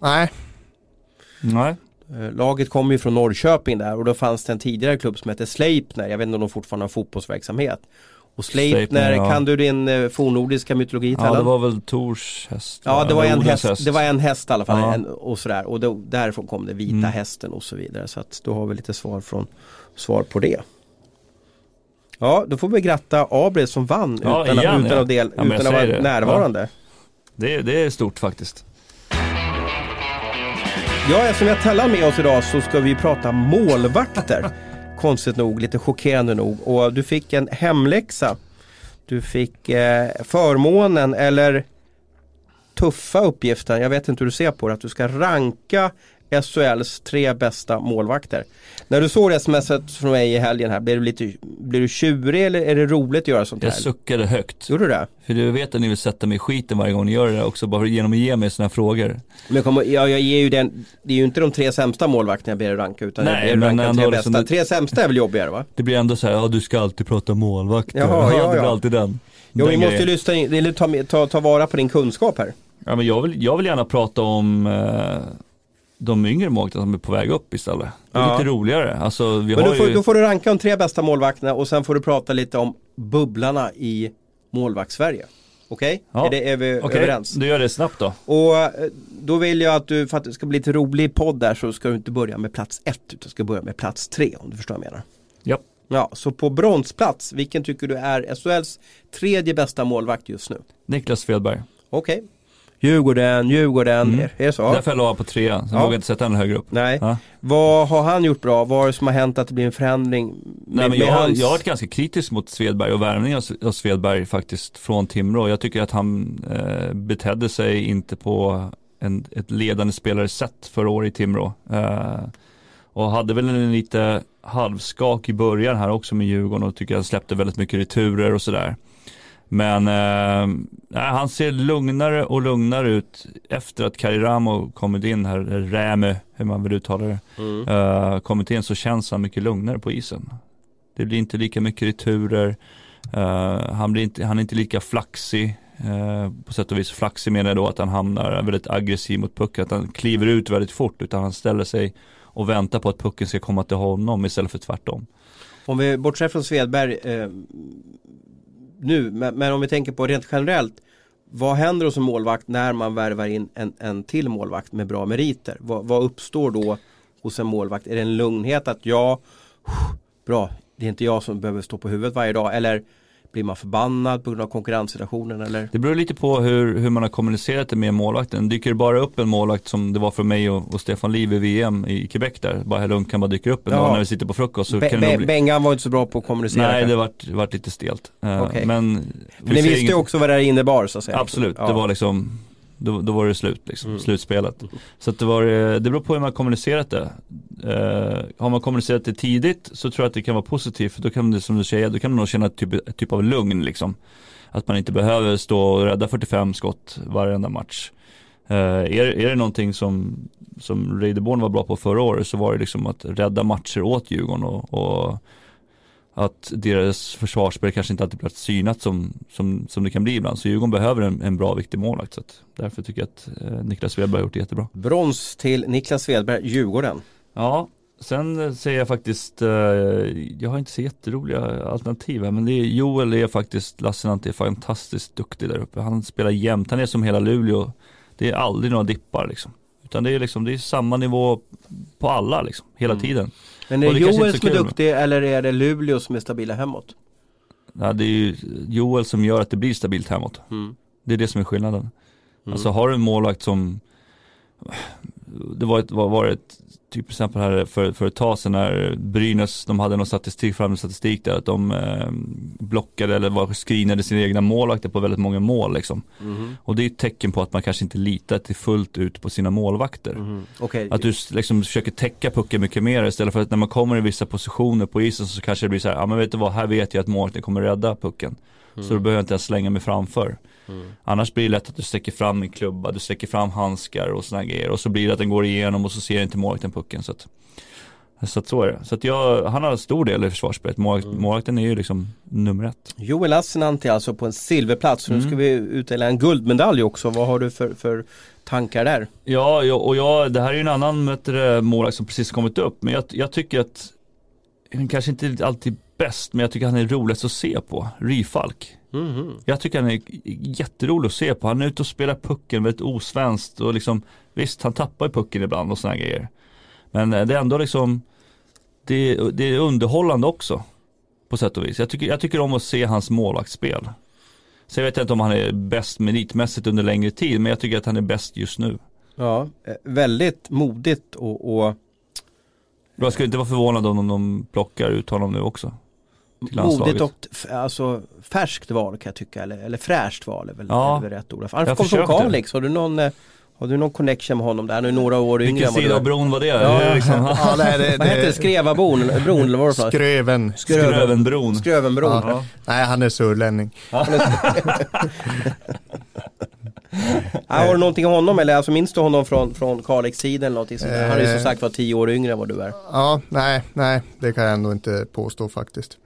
Nej, Nej. Eh, Laget kommer ju från Norrköping där och då fanns det en tidigare klubb som hette Sleipner. Jag vet inte om de fortfarande har fotbollsverksamhet. Och Sleipner, Sleipner, ja. kan du din eh, fornnordiska mytologi Ja det var väl Tors häst? Ja, det var, en Odens häst, det var en häst i alla fall Ja. en, och sådär. Och då, därifrån kom det vita Mm. hästen och så vidare. Så att då har vi lite svar, från, svar på det. Ja, då får vi gratta Abel som vann Ja, utan, igen, utan, ja. att, del, Ja, utan att vara det. närvarande. Det, det är stort faktiskt. Ja, eftersom vi har Tellan med oss idag så ska vi prata målvakter. Konstigt nog, lite chockerande nog. Och du fick en hemläxa. Du fick eh, förmånen eller tuffa uppgiften, jag vet inte hur du ser på det, att du ska ranka SHLs tre bästa målvakter. När du såg smset från mig i helgen här, blir du lite blir du tjurig eller är det roligt att göra sånt här? Jag suckade högt. Gjorde du det? För du vet att ni vill sätta mig i skiten varje gång ni gör det också, bara genom att ge mig sådana här frågor. Men jag, kommer, jag, jag ger ju den, det är ju inte de tre sämsta målvakterna jag ber dig ranka utan Nej, jag ber ranka de tre liksom bästa. det- Tre sämsta är väl jobbigare va? Det blir ändå så här, ja du ska alltid prata målvakter. Jaha, ja, Det blir ja. alltid den. Jo, vi måste ju lyssna in, eller ta, ta, ta vara på din kunskap här. Ja men jag vill, jag vill gärna prata om eh, de yngre målvakterna som är på väg upp istället. Det är Ja. lite roligare. Alltså vi Men har då får, ju... då får du ranka de tre bästa målvakterna och sen får du prata lite om bubblarna i målvakts-Sverige. Okej? Ja. Är, det, är vi Okej, överens? du gör det snabbt då. Och eh, då vill jag att du, för att det ska bli lite rolig podd där så ska du inte börja med plats ett utan ska börja med plats tre om du förstår vad jag menar. Ja. Ja, så på bronsplats, vilken tycker du är SHLs tredje bästa målvakt just nu? Niklas Svedberg. Okej. Djurgården, Djurgården, Mm. är det så? Därför jag la på tre, sen Ja. vågar jag inte sätta den högre upp. Nej. Ja. Vad har han gjort bra? Vad är det som har hänt att det blir en förändring? Med, Nej, men jag, har, jag har varit ganska kritisk mot Svedberg och värvningen av- Svedberg faktiskt från Timrå. Jag tycker att han eh, betedde sig inte på en, ett ledande spelare sätt förra året i Timrå. Eh, och hade väl en lite halvskak i början här också med Djurgården och tycker jag släppte väldigt mycket returer och sådär. Men eh, han ser lugnare och lugnare ut efter att Kariramo kommit in här, Rämö, hur man vill uttala det, Mm. uh, kommit in så känns han mycket lugnare på isen. Det blir inte lika mycket returer, eh, han, blir inte, han är inte lika flaxig, eh, på sätt och vis flaxig menar jag då att han hamnar väldigt aggressiv mot pucken, att han kliver ut väldigt fort utan han ställer sig och väntar på att pucken ska komma till honom istället för tvärtom. Om vi bortser från Svedberg eh, nu, men, men om vi tänker på rent generellt vad händer hos en målvakt när man värvar in en, en till målvakt med bra meriter? Vad, vad uppstår då hos en målvakt? Är det en lugnhet att ja, bra, det är inte jag som behöver stå på huvudet varje dag eller blir man förbannad på grund av konkurrenssituationen eller? Det beror lite på hur, hur man har kommunicerat det med målvakten. Dyker det bara upp en målvakt som det var för mig och, och Stefan Liv i VM i Quebec där, bara lugnt kan bara dyka upp en Ja. dag när vi sitter på frukost så Be, kan det bli... Bengan var inte så bra på att kommunicera. Nej, det vart, vart lite stelt. Eh, Okej. Men vi ni visste ju inget- också vad det här innebar så att säga. Absolut, Ja. det var liksom Då, då var det slut liksom, mm. slutspelet. Så att det, var, eh, det beror på hur man kommunicerat det. Uh, har man kommunicerat det tidigt så tror jag att det kan vara positivt. För då kan det som du säger, då kan man nog känna typ, typ av lugn liksom. Att man inte behöver stå och rädda 45 skott varenda match. Uh, är, är det någonting som, som Reideborn var bra på förra året så var det liksom att rädda matcher åt Djurgården och, och att deras försvarsspel kanske inte alltid blir synat som, som, som det kan bli ibland. Så Djurgården behöver en, en bra viktig målvakt. Så därför tycker jag att eh, Niklas Svedberg har gjort det jättebra. Brons till Niklas Svedberg, Djurgården. Ja, sen säger jag faktiskt, eh, jag har inte så jätteroliga alternativ här, men det är, Joel är faktiskt, Lassinantti är fantastiskt duktig där uppe. Han spelar jämt, han är som hela Luleå. Det är aldrig några dippar liksom. Utan det är liksom, det är samma nivå på alla liksom, hela mm. tiden. Men är det Joel som är duktig eller är det Luleå som är stabila hemåt? Ja, det är ju Joel som gör att det blir stabilt hemåt. Mm. Det är det som är skillnaden. Mm. Alltså har du en målvakt som det var ett, var, var ett typ exempel här för, för ett tag sedan när Brynäs, de hade någon statistik, fram statistik där att de eh, blockade eller var screenade sina egna målvakter på väldigt många mål liksom. Mm. Och det är ett tecken på att man kanske inte litar till fullt ut på sina målvakter. Mm. Okay. Att du liksom försöker täcka pucken mycket mer istället för att när man kommer i vissa positioner på isen så kanske det blir så här, ja men vet du vad, här vet jag att målvakten kommer rädda pucken. Mm. Så då behöver jag inte ens slänga mig framför. Mm. Annars blir det lätt att du sträcker fram en klubba, du sträcker fram handskar och sådana grejer. Och så blir det att den går igenom och så ser inte målvakten pucken. Så att, så att så är det. Så att jag, han har stor del i försvarsspelet. Mm. Målvakten är ju liksom nummer ett. Joel Lassinantti alltså på en silverplats. Mm. Nu ska vi utdela en guldmedalj också. Vad har du för, för tankar där? Ja, och jag, det här är ju en annan målvakt som precis kommit upp. Men jag, jag tycker att, kanske inte alltid bäst, men jag tycker han är roligast att se på. Ryfalk. Mm. Jag tycker han är jätterolig att se på. Han är ute och spelar pucken väldigt osvenskt och liksom visst han tappar ju pucken ibland och sådana grejer. Men eh, det är ändå liksom det, det, är underhållande också på sätt och vis. Jag tycker, jag tycker om att se hans målvaktsspel. Sen vet jag inte om han är bäst meritmässigt under längre tid men jag tycker att han är bäst just nu. Ja, eh, väldigt modigt och, och... Jag skulle inte vara förvånad om de plockar ut honom nu också. Modigt och alltså, färskt val kan jag tycka, eller, eller fräscht val är väl, ja. är väl rätt ord. Han kom från Kalix, har du någon eh, har du någon connection med honom där? Han är några år yngre Vilken sida av bron var det? Ja, liksom. ja, det, det, vad heter det? Skrevabron? Bron eller vad det Skröven. Skröven. Skrövenbron. Skrövenbron. Ja. Nej, han är surlänning. Ja. har du någonting om honom eller alltså, minns du honom från, från Kalix-tiden eller någonting sånt Han är ju som sagt var tio år yngre än vad du är. Ja, nej, nej, det kan jag ändå inte påstå faktiskt.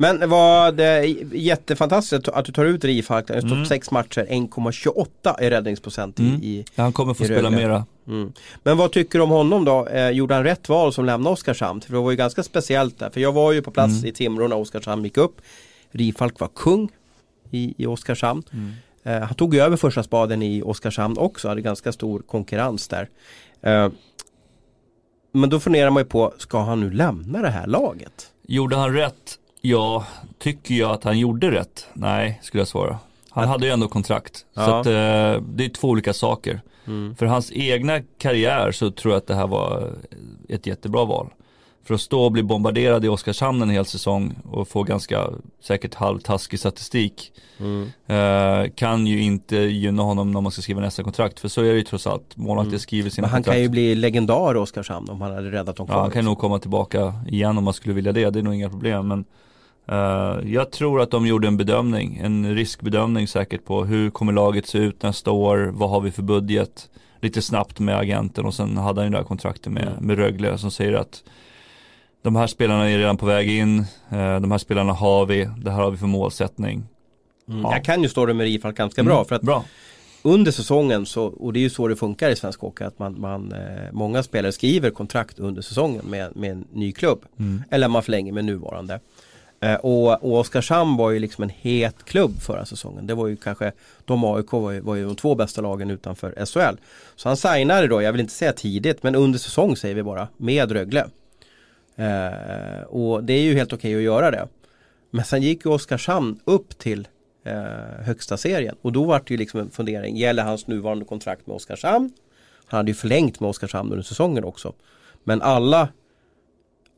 Men var det jättefantastiskt att du tar ut Rifalk. Han har stått sex matcher, 1,28 i räddningsprocent mm. i, ja, Han kommer få spela mera. Mm. Men vad tycker du om honom då? Eh, gjorde han rätt val som lämnade Oskarshamn? För det var ju ganska speciellt där. För jag var ju på plats mm. i Timrå när Oskarshamn gick upp. Rifalk var kung i, i Oskarshamn. Mm. Eh, han tog över första spaden i Oskarshamn också, hade ganska stor konkurrens där. Eh, men då funderar man ju på, ska han nu lämna det här laget? Gjorde han rätt Ja, tycker jag att han gjorde rätt? Nej, skulle jag svara. Han att... hade ju ändå kontrakt. Ja. Så att, eh, det är två olika saker. Mm. För hans egna karriär så tror jag att det här var ett jättebra val. För att stå och bli bombarderad i Oskarshamn en hel säsong och få ganska säkert halvtaskig statistik mm. eh, kan ju inte gynna honom när man ska skriva nästa kontrakt. För så är det ju trots allt. Målvakter mm. skriver sina Men han kontrakt. kan ju bli legendar i Oskarshamn om han hade räddat dem kvar. Ja, han kan nog komma tillbaka igen om man skulle vilja det. Det är nog inga problem. Men Uh, jag tror att de gjorde en bedömning, en riskbedömning säkert på hur kommer laget se ut nästa år, vad har vi för budget, lite snabbt med agenten och sen hade han ju det här kontraktet med, mm. med Rögle som säger att de här spelarna är redan på väg in, uh, de här spelarna har vi, det här har vi för målsättning. Mm. Ja. Jag kan ju storyn med Rifalk ganska mm. bra för att bra. under säsongen så, och det är ju så det funkar i svensk hockey, att man, man eh, många spelare skriver kontrakt under säsongen med, med en ny klubb. Mm. Eller man förlänger med nuvarande. Eh, och, och Oskarshamn var ju liksom en het klubb förra säsongen. Det var ju kanske, de AIK var ju, var ju de två bästa lagen utanför SHL. Så han signade då, jag vill inte säga tidigt, men under säsong säger vi bara, med Rögle. Eh, och det är ju helt okej okay att göra det. Men sen gick ju Oskarshamn upp till eh, högsta serien och då var det ju liksom en fundering, gäller hans nuvarande kontrakt med Oskarshamn? Han hade ju förlängt med Oskarshamn under säsongen också. Men alla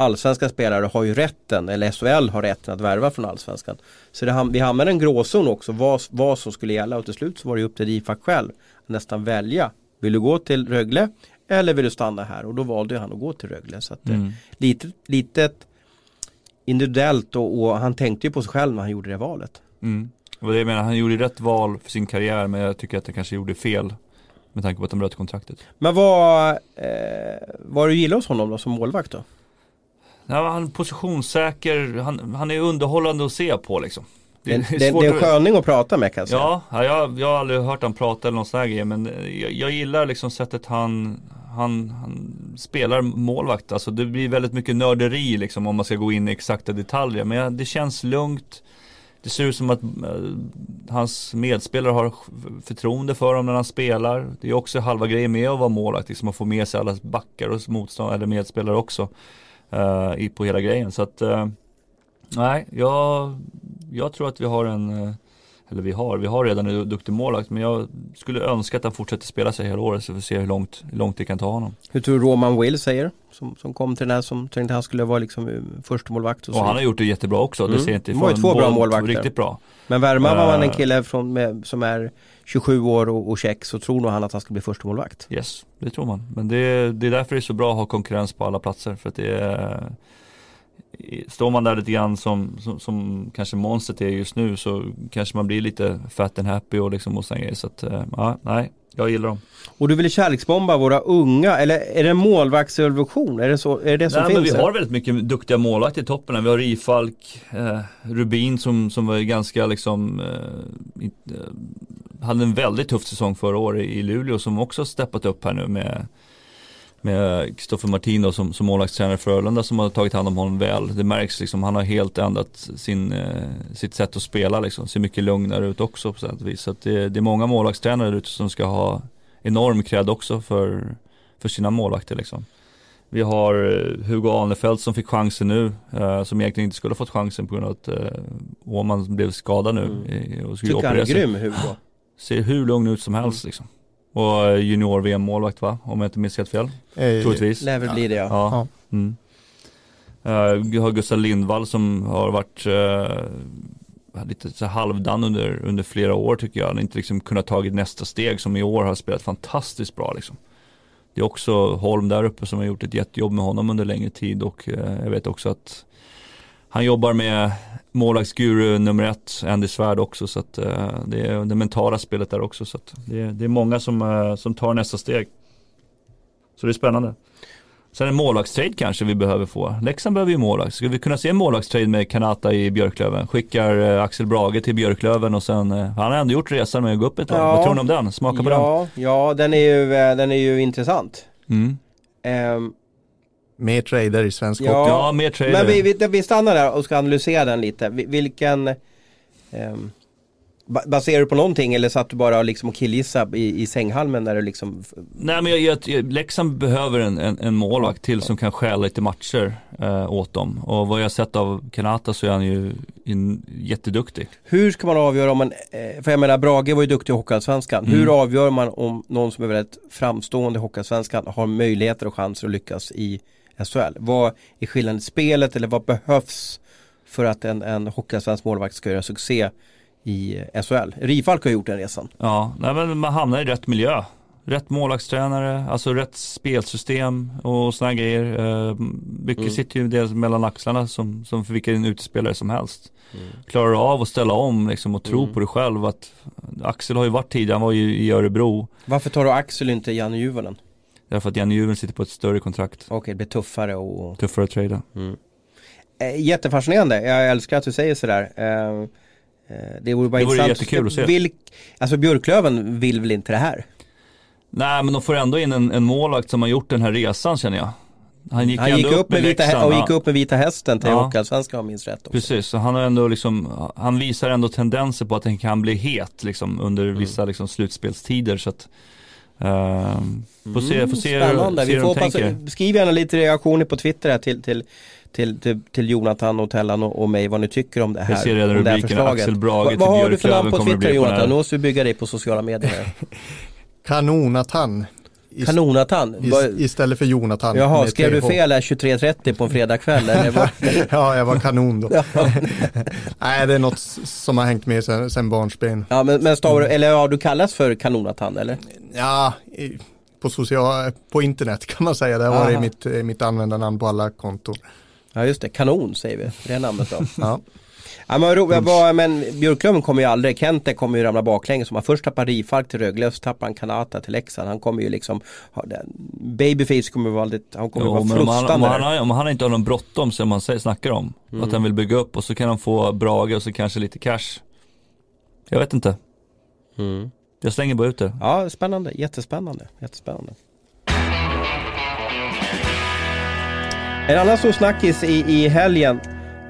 allsvenska spelare har ju rätten, eller SHL har rätten att värva från allsvenskan. Så det, vi hamnade i en gråzon också vad, vad som skulle gälla och till slut så var det upp till IFAK själv att nästan välja. Vill du gå till Rögle eller vill du stanna här? Och då valde han att gå till Rögle. Så att, mm. litet, litet individuellt och, och, han tänkte ju på sig själv när han gjorde det valet. Mm. Och det jag menar, han gjorde rätt val för sin karriär men jag tycker att han kanske gjorde fel med tanke på att de bröt kontraktet. Men vad, eh, vad du gillar hos honom då som målvakt då? Ja, han är positionssäker, han, han är underhållande att se på liksom. Det, det, det, det är en sköning att prata med kan jag säga. Ja, ja jag, jag har aldrig hört han prata eller någon sån här grej men jag, jag, gillar liksom sättet han, han, han spelar målvakt. Alltså det blir väldigt mycket nörderi liksom om man ska gå in i exakta detaljer. Men det känns lugnt. Det ser ut som att uh, hans medspelare har förtroende för honom när han spelar. Det är också halva grejen med att vara målvakt, liksom att få med sig alla backar och motståndare eller medspelare också. Uh, i, på hela grejen. Så att, uh, nej, jag, jag tror att vi har en eller vi har, vi har redan en duktig målvakt men jag skulle önska att han fortsätter spela sig hela året så vi får se hur långt, hur långt det kan ta honom. Hur tror du Roman Will säger? Som, som kom till den här som tänkte han skulle vara liksom eh, första målvakt och, och han har gjort det jättebra också. Mm. Det ser inte ifrån var ju två bra målvakter. Riktigt bra. Men värmar man uh, en kille från, med, som är 27 år och, och check så tror nog han att han ska bli första målvakt. Yes, det tror man. Men det, det är därför det är så bra att ha konkurrens på alla platser. För att det är står man där lite grann som, som, som, kanske monstret är just nu så kanske man blir lite fat and happy och liksom och grejer. Så att, eh, ja, nej, jag gillar dem. Och du vill kärleksbomba våra unga, eller är det en målvaktsrevolution? Är det, så, är det det som Nej, finns? Men vi har väldigt mycket duktiga målvakter i toppen. Vi har Rifalk, eh, Rubin som, som var ganska liksom eh, eh, hade en väldigt tuff säsong förra året i Luleå som också steppat upp här nu med med Kristoffer Martino som, som målvaktstränare för Frölunda som har tagit hand om honom väl. Det märks liksom, han har helt ändrat sin, eh, sitt sätt att spela liksom. Ser mycket lugnare ut också på sätt och vis. Så det, det, är många målvaktstränare ute som ska ha enorm cred också för, för sina målvakter liksom. Vi har eh, Hugo Arnefelt som fick chansen nu, eh, som egentligen inte skulle ha fått chansen på grund av att eh, Åman blev skadad nu. Mm. Och Tycker han är grym Hugo. Ser hur lugn ut som helst liksom. Och junior-VM-målvakt va? Om jag inte minns helt fel. Eh, Troligtvis. Lär väl bli det ja. ja. Mm. Uh, har Gustav Lindvall som har varit uh, lite så halvdan under, under flera år tycker jag. Han har inte liksom kunnat tagit nästa steg som i år har spelat fantastiskt bra liksom. Det är också Holm där uppe som har gjort ett jättejobb med honom under längre tid och uh, jag vet också att han jobbar med målvaktsguru nummer ett, Andy Svärd också. Så att, uh, det är det mentala spelet där också. Så att det, är, det är många som, uh, som tar nästa steg. Så det är spännande. Sen en målvaktstrade kanske vi behöver få. Leksand behöver ju målvakt. Ska vi kunna se en målvaktstrade med Kanata i Björklöven? Skickar uh, Axel Brage till Björklöven och sen, han har ändå gjort resan med att gå upp ett. Ja, Vad tror ni om den? Smaka på ja, den. Ja, den är ju, den är ju intressant. Mm. Um, Mer trader i svensk ja, hockey. Ja, mer trader. Men vi, vi, vi, stannar där och ska analysera den lite. Vilken um, Baserar du på någonting eller satt du bara liksom och killgissade i, i sänghalmen när du liksom Nej men jag, jag, Leksand behöver en, en, en målvakt till som kan stjäla lite matcher eh, åt dem. Och vad jag sett av Kanata så är han ju in, jätteduktig. Hör ska man avgöra om man, eh, för jag menar Brage var ju duktig i Hockeyallsvenskan. Mm. Hur avgör man om någon som är väldigt framstående i Hockeyallsvenskan har möjligheter och chanser att lyckas i SHL? Vad är skillnaden i spelet eller vad behövs för att en, en hockeyallsvensk målvakt ska göra succé i SHL? Rifalk har gjort den resan. Ja, nej, men man hamnar i rätt miljö. Rätt målvaktstränare, alltså rätt spelsystem och sådana grejer. Uh, mycket mm. sitter ju dels mellan axlarna som, som för vilken utespelare som helst. Mm. Klarar av att ställa om liksom, och tro mm. på det själv. Att, Axel har ju varit tidigare, han var ju i Örebro. Varför tar du Axel inte Janne Juvonen? Därför att Janne Juven sitter på ett större kontrakt. Okej, okay, det blir tuffare och... Tuffare att trada. Mm. Eh, jättefascinerande, jag älskar att du säger sådär. Eh, eh det vore bara det vore jättekul att se. Vilk, alltså Björklöven vill väl inte det här? Nej men de får ändå in en, en målvakt som har gjort den här resan känner jag. Han gick, han gick upp, upp med, vita, och gick upp med vita hästen till ja. Hockeyallsvenskan om minns rätt. Också. Precis, så han har ändå liksom, han visar ändå tendenser på att han kan bli het liksom under mm. vissa liksom slutspelstider. Så att, får se, får se, Spännande. Se vi får hoppas, skriv gärna lite reaktioner på Twitter här till, till till, till, till Jonathan och Tellan och, och mig vad ni tycker om det här. Jag ser redan rubriken Axel Brage till Vad har du för namn på Twitter Jonathan? Nu måste vi bygga dig på sociala medier. Kanonatan Kanonatan? ist, istället för Jonathan. Jaha, skrev du fel här 23.30 på en fredagkväll? ja, jag var kanon då. Nej, det är något som har hängt med sen, sen barnsben. Ja, men, men stavar du, eller har du kallats för Kanonatan eller? Ja, på, social, på internet kan man säga. Det har varit mitt, mitt användarnamn på alla konton. Ja just det, kanon säger vi, det är namnet då. Ja. Ja, men, ro, jag var, men Björklöven kommer ju aldrig, Kente kommer ju ramla baklänges. Om han först tappar Rifalk till Rögle så tappar han Kanata till Leksand. Han kommer ju liksom, Babyface kommer vara väldigt, han kommer Jo, vara men om han, om, frustande. han, om han inte har någon bråttom som man snackar om, Mm. att han vill bygga upp och så kan han få Brage och så kanske lite cash. Jag vet inte, Mm. jag slänger bara ut det. Ja, spännande, jättespännande, jättespännande. En annan stor snackis i, i helgen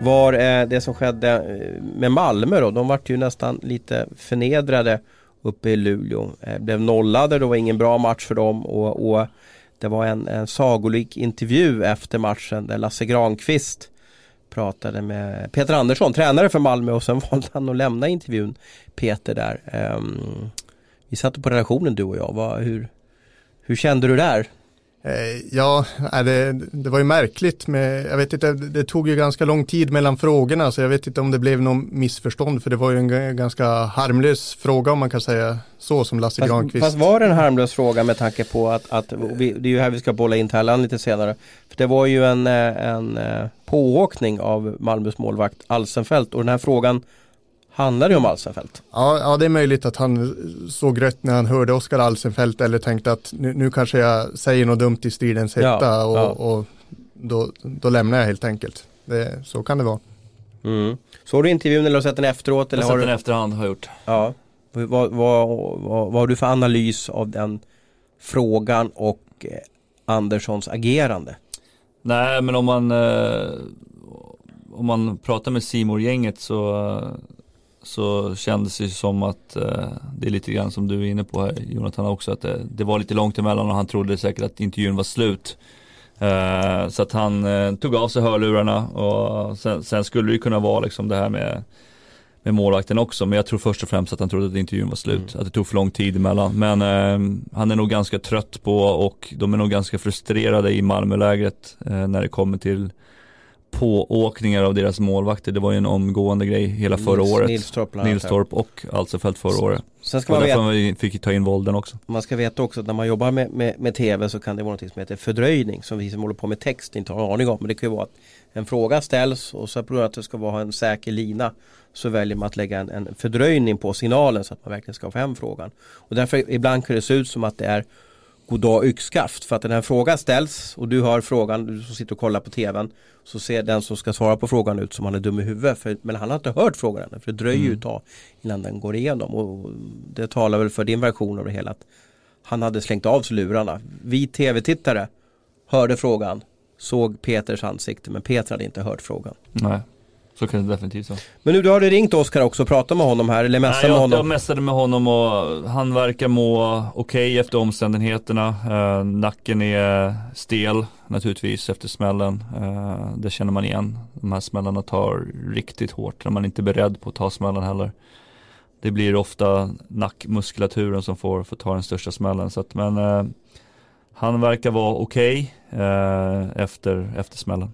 var det som skedde eh, med Malmö då. De vart ju nästan lite förnedrade uppe i Luleå. Eh, blev nollade, det var ingen bra match för dem och, och det var en, en sagolik intervju efter matchen där Lasse Granqvist pratade med Peter Andersson, tränare för Malmö och sen valde han att lämna intervjun Peter där. Um, vi satt på relationen du och jag. Va, hur, hur kände du där? Eh, Ja, det, det var ju märkligt med, jag vet inte, det tog ju ganska lång tid mellan frågorna så jag vet inte om det blev någon missförstånd för det var ju en ganska harmlös fråga om man kan säga så som Lasse Fast, Granqvist. fast var det en harmlös fråga med tanke på att, att vi, det är ju här vi ska bolla in Thailand lite senare. För det var ju en, eh, en eh, pååkning av Malmös målvakt Alsenfelt och den här frågan handlar ju om Alsenfelt. Ja, ja, det är möjligt att han såg rött när han hörde Oskar Alsenfelt eller tänkte att nu, nu kanske jag säger något dumt i stridens Ja, hetta och, ja. och då, då lämnar jag helt enkelt. Det, så kan det vara. Mm. Såg du intervjun eller har du sett den efteråt? Eller Jag har sett du, den efterhand har jag gjort. ja. vad, vad, vad, vad har du för analys av den frågan och eh, Anderssons agerande? Nej men om man, eh, om man pratar med simor gänget så, eh, så kändes det som att eh, det är lite grann som du är inne på här Jonathan också att det, det var lite långt emellan och han trodde säkert att intervjun var slut. Eh, så att han eh, tog av sig hörlurarna och sen, sen skulle det ju kunna vara liksom det här med med målvakten också, men jag tror först och främst att han trodde att intervjun var slut, att det tog för lång tid emellan. Men eh, han är nog ganska trött på och de är nog ganska frustrerade i Malmölägret eh, när det kommer till pååkningar av deras målvakter. Det var ju en omgående grej hela förra Nils- året. Nilstorp bland annat. Nilstorp och Alsefelt förra året. Sen ska man veta fick ta in Volden också. Man ska veta också att när man jobbar med, med, med TV så kan det vara något som heter fördröjning som vi som håller på med text inte har aning om. Men det kan ju vara att en fråga ställs och så på grund av att det ska vara en säker lina så väljer man att lägga en, en fördröjning på signalen så att man verkligen ska få hem frågan. Och därför ibland kan det se ut som att det är goddag yxskaft. För att den här frågan ställs och du har frågan, du som sitter och kollar på TVn så ser den som ska svara på frågan ut som han är dum i huvudet. För, men han har inte hört frågan än för det dröjer ju ett tag innan den går igenom. Och det talar väl för din version av det hela att han hade slängt av sig lurarna. Vi tv-tittare hörde frågan, såg Peters ansikte men Peter hade inte hört frågan. Nej, så kan det definitivt vara. Men nu du har ringt Oskar också och pratat med honom här eller messat med jag, jag honom? mässade med honom och han verkar må okej efter omständigheterna. Eh, nacken är stel naturligtvis efter smällen. Eh, det känner man igen. De här smällarna tar riktigt hårt när man inte är beredd på att ta smällen heller. Det blir ofta nackmuskulaturen som får, får ta den största smällen. Så att, men eh, han verkar vara okej eh, efter, efter smällen.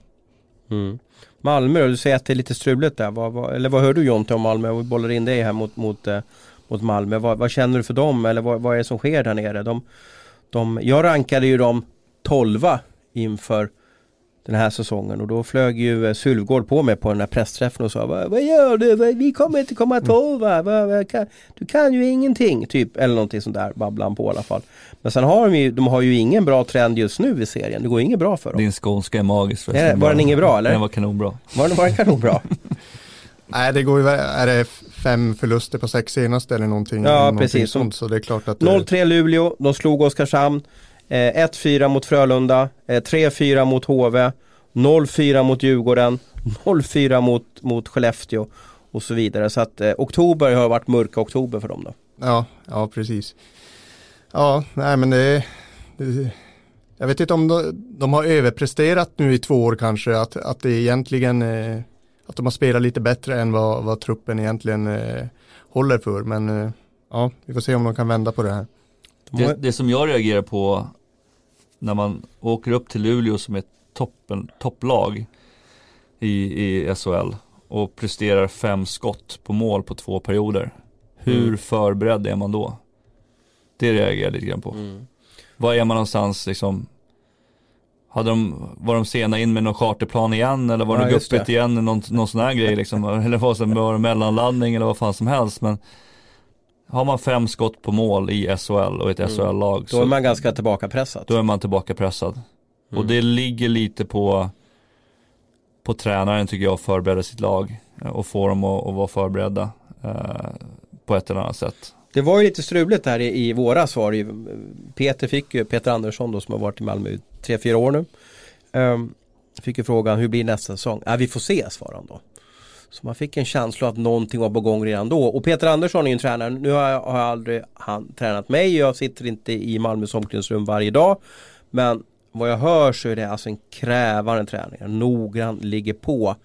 Mm. Malmö du säger att det är lite struligt där. Vad, vad, eller vad hör du Jonte om Malmö? Vi bollar in dig här mot, mot, eh, mot Malmö. Vad, vad känner du för dem? Eller vad, vad är det som sker där nere? De, de, jag rankade ju dem 12 inför den här säsongen och då flög ju eh, Sylvgård på mig på den här pressträffen och sa Vad, vad gör du? Vi kommer inte komma tolva. Vad, kan, du kan ju ingenting. Typ eller någonting sånt där babblade han på i alla fall. Men sen har de ju, de har ju ingen bra trend just nu i serien. Det går inget bra för dem. Din skånska är magisk Är det- var den inget bra, eller? Den var kanonbra. Var, var den kanonbra? Nej, det går ju, är det fem förluster på sex senaste eller någonting? Ja, någonting precis. Sånt, så det är klart att det, 0-3 Luleå, de slog Oskarshamn. Eh, 1-4 mot Frölunda, eh, 3-4 mot HV, 0-4 mot Djurgården, 0-4 mot, mot Skellefteå och så vidare. Så att eh, oktober har varit mörka oktober för dem då. Ja, ja precis. Ja, nej men det, det jag vet inte om de, de har överpresterat nu i två år kanske, att, att det egentligen, eh, att de har spelat lite bättre än vad, vad truppen egentligen eh, håller för, men eh, ja, vi får se om de kan vända på det här. Det, det som jag reagerar på när man åker upp till Luleå som är toppen, topplag i, i SHL och presterar fem skott på mål på två perioder. Hur Mm. förberedd är man då? Det reagerar jag lite grann på. Mm. Var är man någonstans liksom? Hade de, var de sena in med någon charterplan igen eller var Ja, det det. igen, någon, någon sån här grej liksom? Eller var det mellanlandning eller vad fan som helst. Men har man fem skott på mål i SHL och ett Mm. SHL-lag Då är man ganska tillbakapressad. då är man tillbaka pressad. Mm. Och det ligger lite på, på tränaren tycker jag att förbereda sitt lag och få dem att, att vara förberedda eh, på ett eller annat sätt. Det var ju lite struligt där i, i våras var det ju, Peter fick ju, Peter Andersson då som har varit i Malmö i tre, fyra år nu. Um, fick ju frågan hur blir nästa säsong? Ja, vi får se svarade han då. Så man fick en känsla att någonting var på gång redan då. Och Peter Andersson är ju en tränare. Nu har jag, har jag aldrig han tränat mig. Jag sitter inte i Malmös omklädningsrum varje dag. Men vad jag hör så är det alltså en krävande träning. Noggrann, ligger på.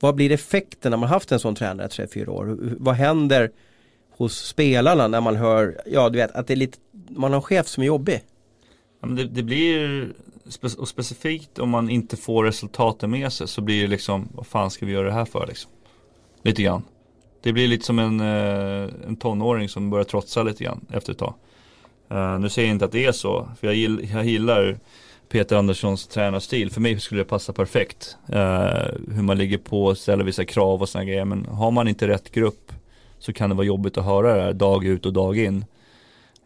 Vad blir effekten när man haft en sån tränare i tre, fyra år? Vad händer hos spelarna när man hör, ja du vet att det är lite, man har en chef som är jobbig. Ja, men det, det blir, spe- och specifikt om man inte får resultaten med sig så blir det liksom, vad fan ska vi göra det här för liksom? Lite grann. Det blir lite som en, eh, en tonåring som börjar trotsa lite grann efter ett tag. Uh, nu säger jag inte att det är så, för jag, gill, jag gillar Peter Anderssons tränarstil. För mig skulle det passa perfekt. Uh, hur man ligger på, ställer vissa krav och sådana grejer. Men har man inte rätt grupp så kan det vara jobbigt att höra det här dag ut och dag in.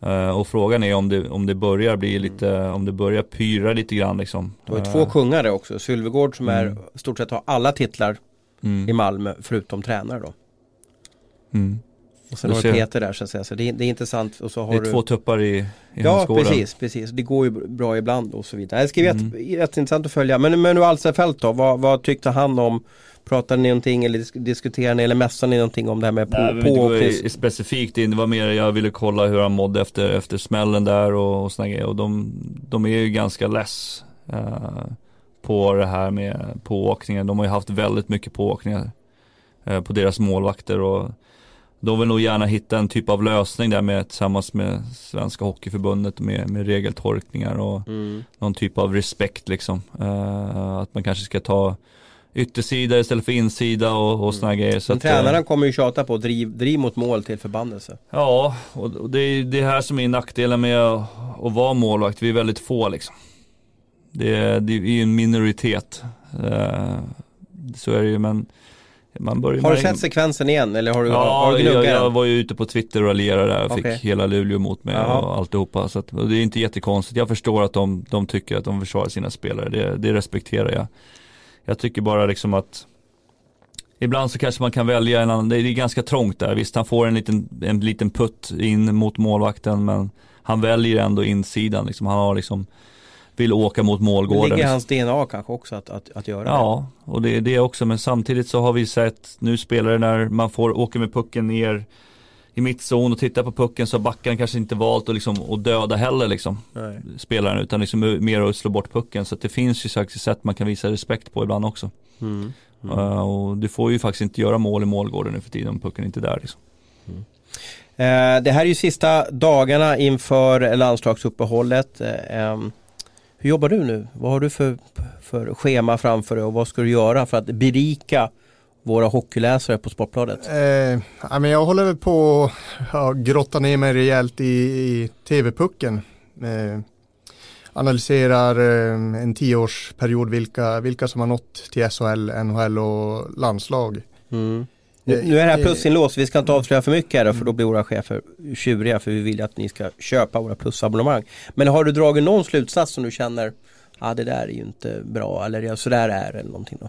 Eh, och frågan är om det, om det börjar bli lite, om det börjar pyra lite grann liksom. Det var ju Eh, två kungar där också. Sylvegård som är, Mm. i stort sett har alla titlar i mm, Malmö förutom tränare då. mm. Och sen Du har du. Peter där så att säga. Så det, är- det är intressant. Och så har Det är du... två tuppar i, i Ja precis, precis. Det går ju bra ibland och så vidare. Det ska bli Mm. jätte, jätteintressant att följa. Men, men nu Alsterfelt då, vad, vad tyckte han om Pratade ni någonting eller disk- diskuterade ni eller mässade ni någonting om det här med på, Nej, på i- specifikt in, det var mer jag ville kolla hur han mådde efter, efter smällen där och, och såna grejer. Och de, de är ju ganska less eh, på det här med pååkningen. De har ju haft väldigt mycket pååkningar eh, på deras målvakter och de vill nog gärna hitta en typ av lösning där med tillsammans med Svenska Hockeyförbundet med, med regeltolkningar och Mm. någon typ av respekt liksom. Eh, att man kanske ska ta yttersida istället för insida och, och såna grejer. Så Men att, eh, tränaren kommer ju tjata på driv, driv mot mål till förbannelse. Ja, och det är det här som är nackdelen med att, att vara målvakt. Vi är väldigt få liksom. Det är, det är ju en minoritet. Eh, så är det ju, men man börjar Har du sett sekvensen igen eller har du, har Ja, du jag, jag var ju ute på Twitter och raljerade där och Okej. fick hela Luleå mot mig Jaha. och alltihopa. Så att, och det är inte jättekonstigt. Jag förstår att de, de tycker att de försvarar sina spelare. Det, det respekterar jag. Jag tycker bara liksom att Ibland så kanske man kan välja en annan, det är ganska trångt där. Visst han får en liten, en liten putt in mot målvakten men han väljer ändå insidan. Liksom. Han har liksom, vill åka mot Det målgården. ligger i hans DNA kanske också att, att, att göra det. Ja, och det är det också. Men samtidigt så har vi sett nu spelare när man får åka med pucken ner i mittzon och titta på pucken så har backen kanske inte valt att, liksom, att döda heller liksom, Nej. spelaren utan liksom mer att slå bort pucken. Så att det finns ju faktiskt sätt man kan visa respekt på ibland också. Mm. Mm. Uh, och du får ju faktiskt inte göra mål i målgården nu för tiden om pucken inte är där. Liksom. Eh, det här är ju sista dagarna inför landslagsuppehållet. Eh, hur jobbar du nu? Vad har du för, för schema framför dig och vad ska du göra för att berika våra hockeyläsare på Sportbladet? Eh, men jag håller väl på att ja, grotta ner mig rejält i, i tv-pucken. Eh, analyserar eh, en tioårsperiod vilka, vilka som har nått till SHL, NHL och landslag. Mm. Nu, nu är det här plusinlås, vi ska inte avslöja för mycket här då, för då blir våra chefer tjuriga för vi vill att ni ska köpa våra plusabonnemang. Men har du dragit någon slutsats som du känner, ja ah, det där är ju inte bra eller ja, sådär är det eller någonting då?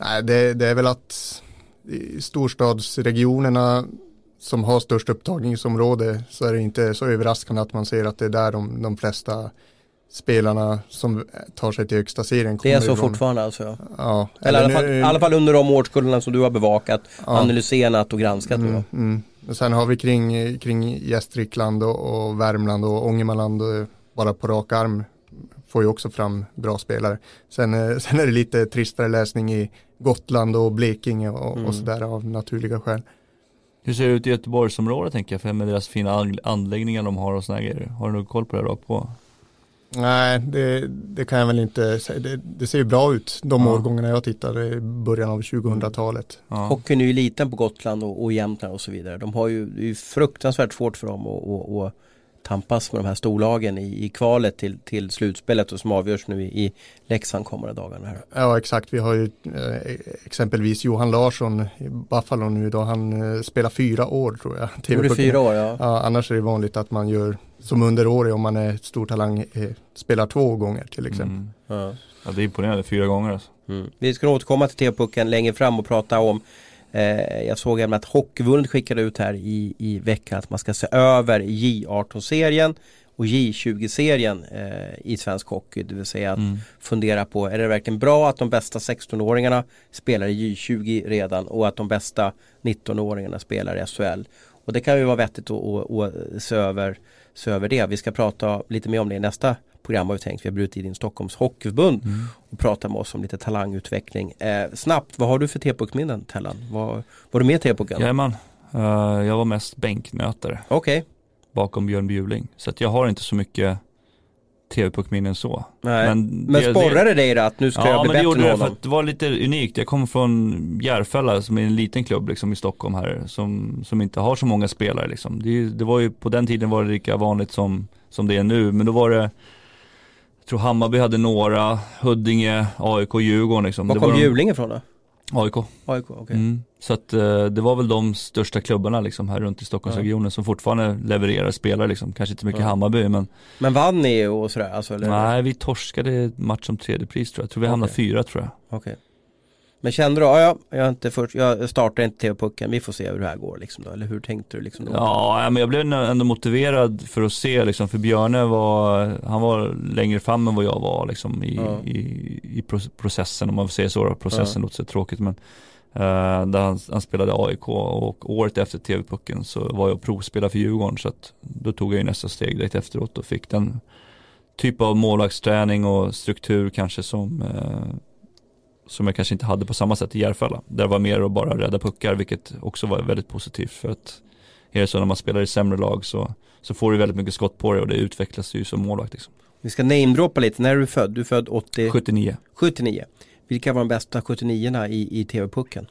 Nej, det, det är väl att i storstadsregionerna som har störst upptagningsområde så är det inte så överraskande att man ser att det är där de, de flesta spelarna som tar sig till högsta serien Det är så ifrån. fortfarande alltså? Ja, Eller i alla, fall, i alla fall under de årskullarna som du har bevakat, Ja. analyserat och granskat. Mm, mm. Och sen har vi kring, kring Gästrikland och, och Värmland och Ångermanland och bara på rak arm får ju också fram bra spelare. Sen, eh, sen är det lite tristare läsning i Gotland och Blekinge och, Mm. och sådär av naturliga skäl. Hur ser det ut i Göteborgsområdet tänker jag, för med deras fina anläggningar de har och sådana grejer. Har du någon koll på det då? På? Nej, det, det, kan jag väl inte säga. Det, det ser ju bra ut de ja. årgångarna jag tittade i början av 2000-talet. Ja. Hockeyn är ju liten på Gotland och, och Jämtland och så vidare. De har ju, det är ju fruktansvärt svårt för dem att tampas med de här storlagen i, i kvalet till, till slutspelet och som avgörs nu i, i Leksand kommande dagarna. Här. Ja exakt, vi har ju eh, exempelvis Johan Larsson i Buffalo nu idag. Han eh, spelar fyra år tror jag. TV fyra år ja. ja. Annars är det vanligt att man gör som underårig om man är stor talang eh, spelar två gånger till exempel. Mm. Ja. ja. det är imponerande, fyra gånger alltså. Mm. Vi ska återkomma till TV-pucken längre fram och prata om jag såg även att Hockeyförbundet skickade ut här i, i veckan att man ska se över J18-serien och J20-serien eh, i svensk hockey. Det vill säga att mm. fundera på, är det verkligen bra att de bästa 16-åringarna spelar i J20 redan och att de bästa 19-åringarna spelar i SHL. Och det kan ju vara vettigt att, att, att se, över, se över det. Vi ska prata lite mer om det i nästa program har vi tänkt. Vi har brutit in Stockholms Hockeyförbund mm. och pratat med oss om lite talangutveckling. Eh, snabbt, vad har du för T-puckminnen Tellan? Var, var du med i T-pucken? Jajamän, uh, jag var mest bänknötare. Okej. Okay. Bakom Björn Bjuling. Så att jag har inte så mycket tv-puckminnen så. Nej. Men, men det, sporrade det dig då att nu ska ja, jag bli bättre än honom? Ja men det gjorde det för att det var lite unikt. Jag kommer från Järfälla som är en liten klubb liksom i Stockholm här som, som inte har så många spelare liksom. Det, det var ju på den tiden var det lika vanligt som, som det är nu men då var det jag tror Hammarby hade några, Huddinge, AIK, Djurgården liksom. Var kom Bjurling ifrån då? AIK. AIK, okay. Mm. Så att uh, det var väl de största klubbarna liksom här runt i Stockholmsregionen ja. som fortfarande levererar spelare liksom. Kanske inte mycket ja. Hammarby men Men vann ni och sådär? Alltså, eller? Nej vi torskade match om tredje pris tror jag. Jag tror vi okay. hamnade fyra tror jag. Okej. Okay. Men kände du, ja, jag, inte först, jag startar inte TV-pucken, vi får se hur det här går liksom då, eller hur tänkte du liksom då? Ja, men jag blev ändå motiverad för att se liksom, för Björne var, han var längre fram än vad jag var liksom i, ja. i, i processen, om man får säga så, processen ja. låter så tråkigt men uh, där han, han, spelade AIK och året efter TV-pucken så var jag provspelare för Djurgården så att då tog jag ju nästa steg direkt efteråt och fick den typ av målvaktsträning och struktur kanske som uh, som jag kanske inte hade på samma sätt i Järfälla. Där var mer att bara rädda puckar, vilket också var väldigt positivt för att är det så när man spelar i sämre lag så, så får du väldigt mycket skott på dig och det utvecklas ju som målvakt. Liksom. Vi ska namedroppa lite, när är du född? Du är född 80? 79. 79. Vilka var de bästa 79 i, i TV-pucken?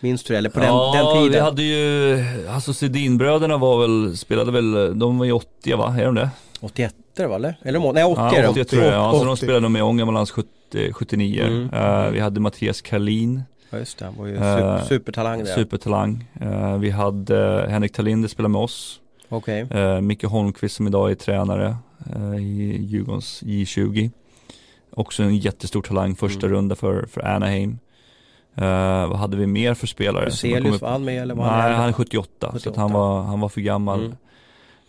Minns du det? Eller på den, ja, den tiden? vi hade ju, alltså Sedinbröderna var väl, spelade väl, de var ju 80 va? Är de det? 81 va eller? Eller nej 80 ja, är de. 80 tror jag, ja, så de spelade med Ångermanlands 70 79. Mm. Uh, vi hade Mattias Kalin. Ja just det, han var ju super, uh, supertalang där. Supertalang. Uh, vi hade Henrik Talinder spelade med oss. Okej. Okay. Micke Holmqvist som idag är tränare i Djurgårdens J20. Också en jättestor talang, första mm. runda för, för Anaheim. Uh, vad hade vi mer för spelare? Huselius var han med eller var han Nej, han är 78, 78. så han, var, han var för gammal. Mm.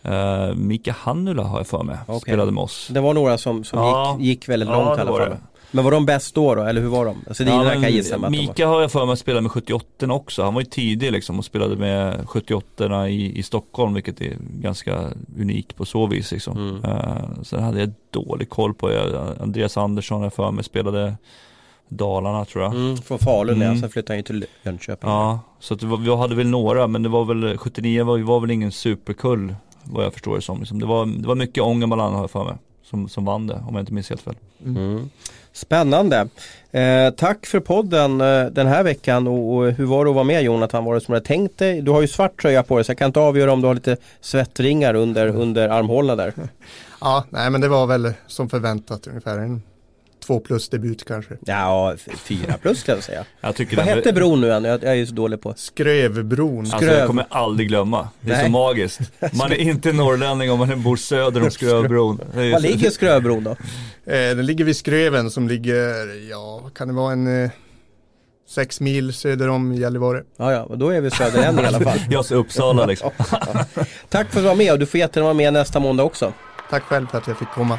Uh, Mika Hannula har jag för mig, okay. spelade med oss. Det var några som, som ja. gick, gick väldigt långt ja, i alla fall. Men var de bäst då då, eller hur var de? Alltså ja, kan jag gissa med Mika har jag för mig att spela med 78 också. Han var ju tidig liksom och spelade med 78 i, i Stockholm vilket är ganska unikt på så vis liksom. Mm. Uh, sen hade jag dålig koll på jag, Andreas Andersson jag för mig spelade Dalarna tror jag. Mm, från Falun mm. ja, sen flyttade han ju till Jönköping. Ja, så att var, vi hade väl några men det var väl 79 var, var väl ingen superkull vad jag förstår det som. Liksom. Det, var, det var mycket Ångermanland har jag för mig som, som vann det om jag inte minns helt fel. Mm. Spännande. Eh, tack för podden eh, den här veckan och, och, hur var det att vara med Jonathan? Var det som du hade tänkt dig? Du har ju svart tröja på dig så jag kan inte avgöra om du har lite svettringar under, under armhålorna där. Ja, nej men det var väl som förväntat ungefär en två plus debut kanske. Ja, fyra plus ska jag säga. Jag tycker Vad hette bron nu igen? Jag, jag är ju så dålig på. Skrövbron. Alltså jag kommer aldrig glömma. Det är Nej. så magiskt. Man är inte norrlänning om man bor söder om Skrövbron. Var ligger Skrövbron då? Eh, den ligger vid Skröven som ligger, ja, kan det vara en eh, sex mil söder om Gällivare. Ja, ja, och då är vi söder än i alla fall. Jag ser Uppsala liksom. Tack för att du var med och du får jättegärna vara med nästa måndag också. Tack själv för att jag fick komma.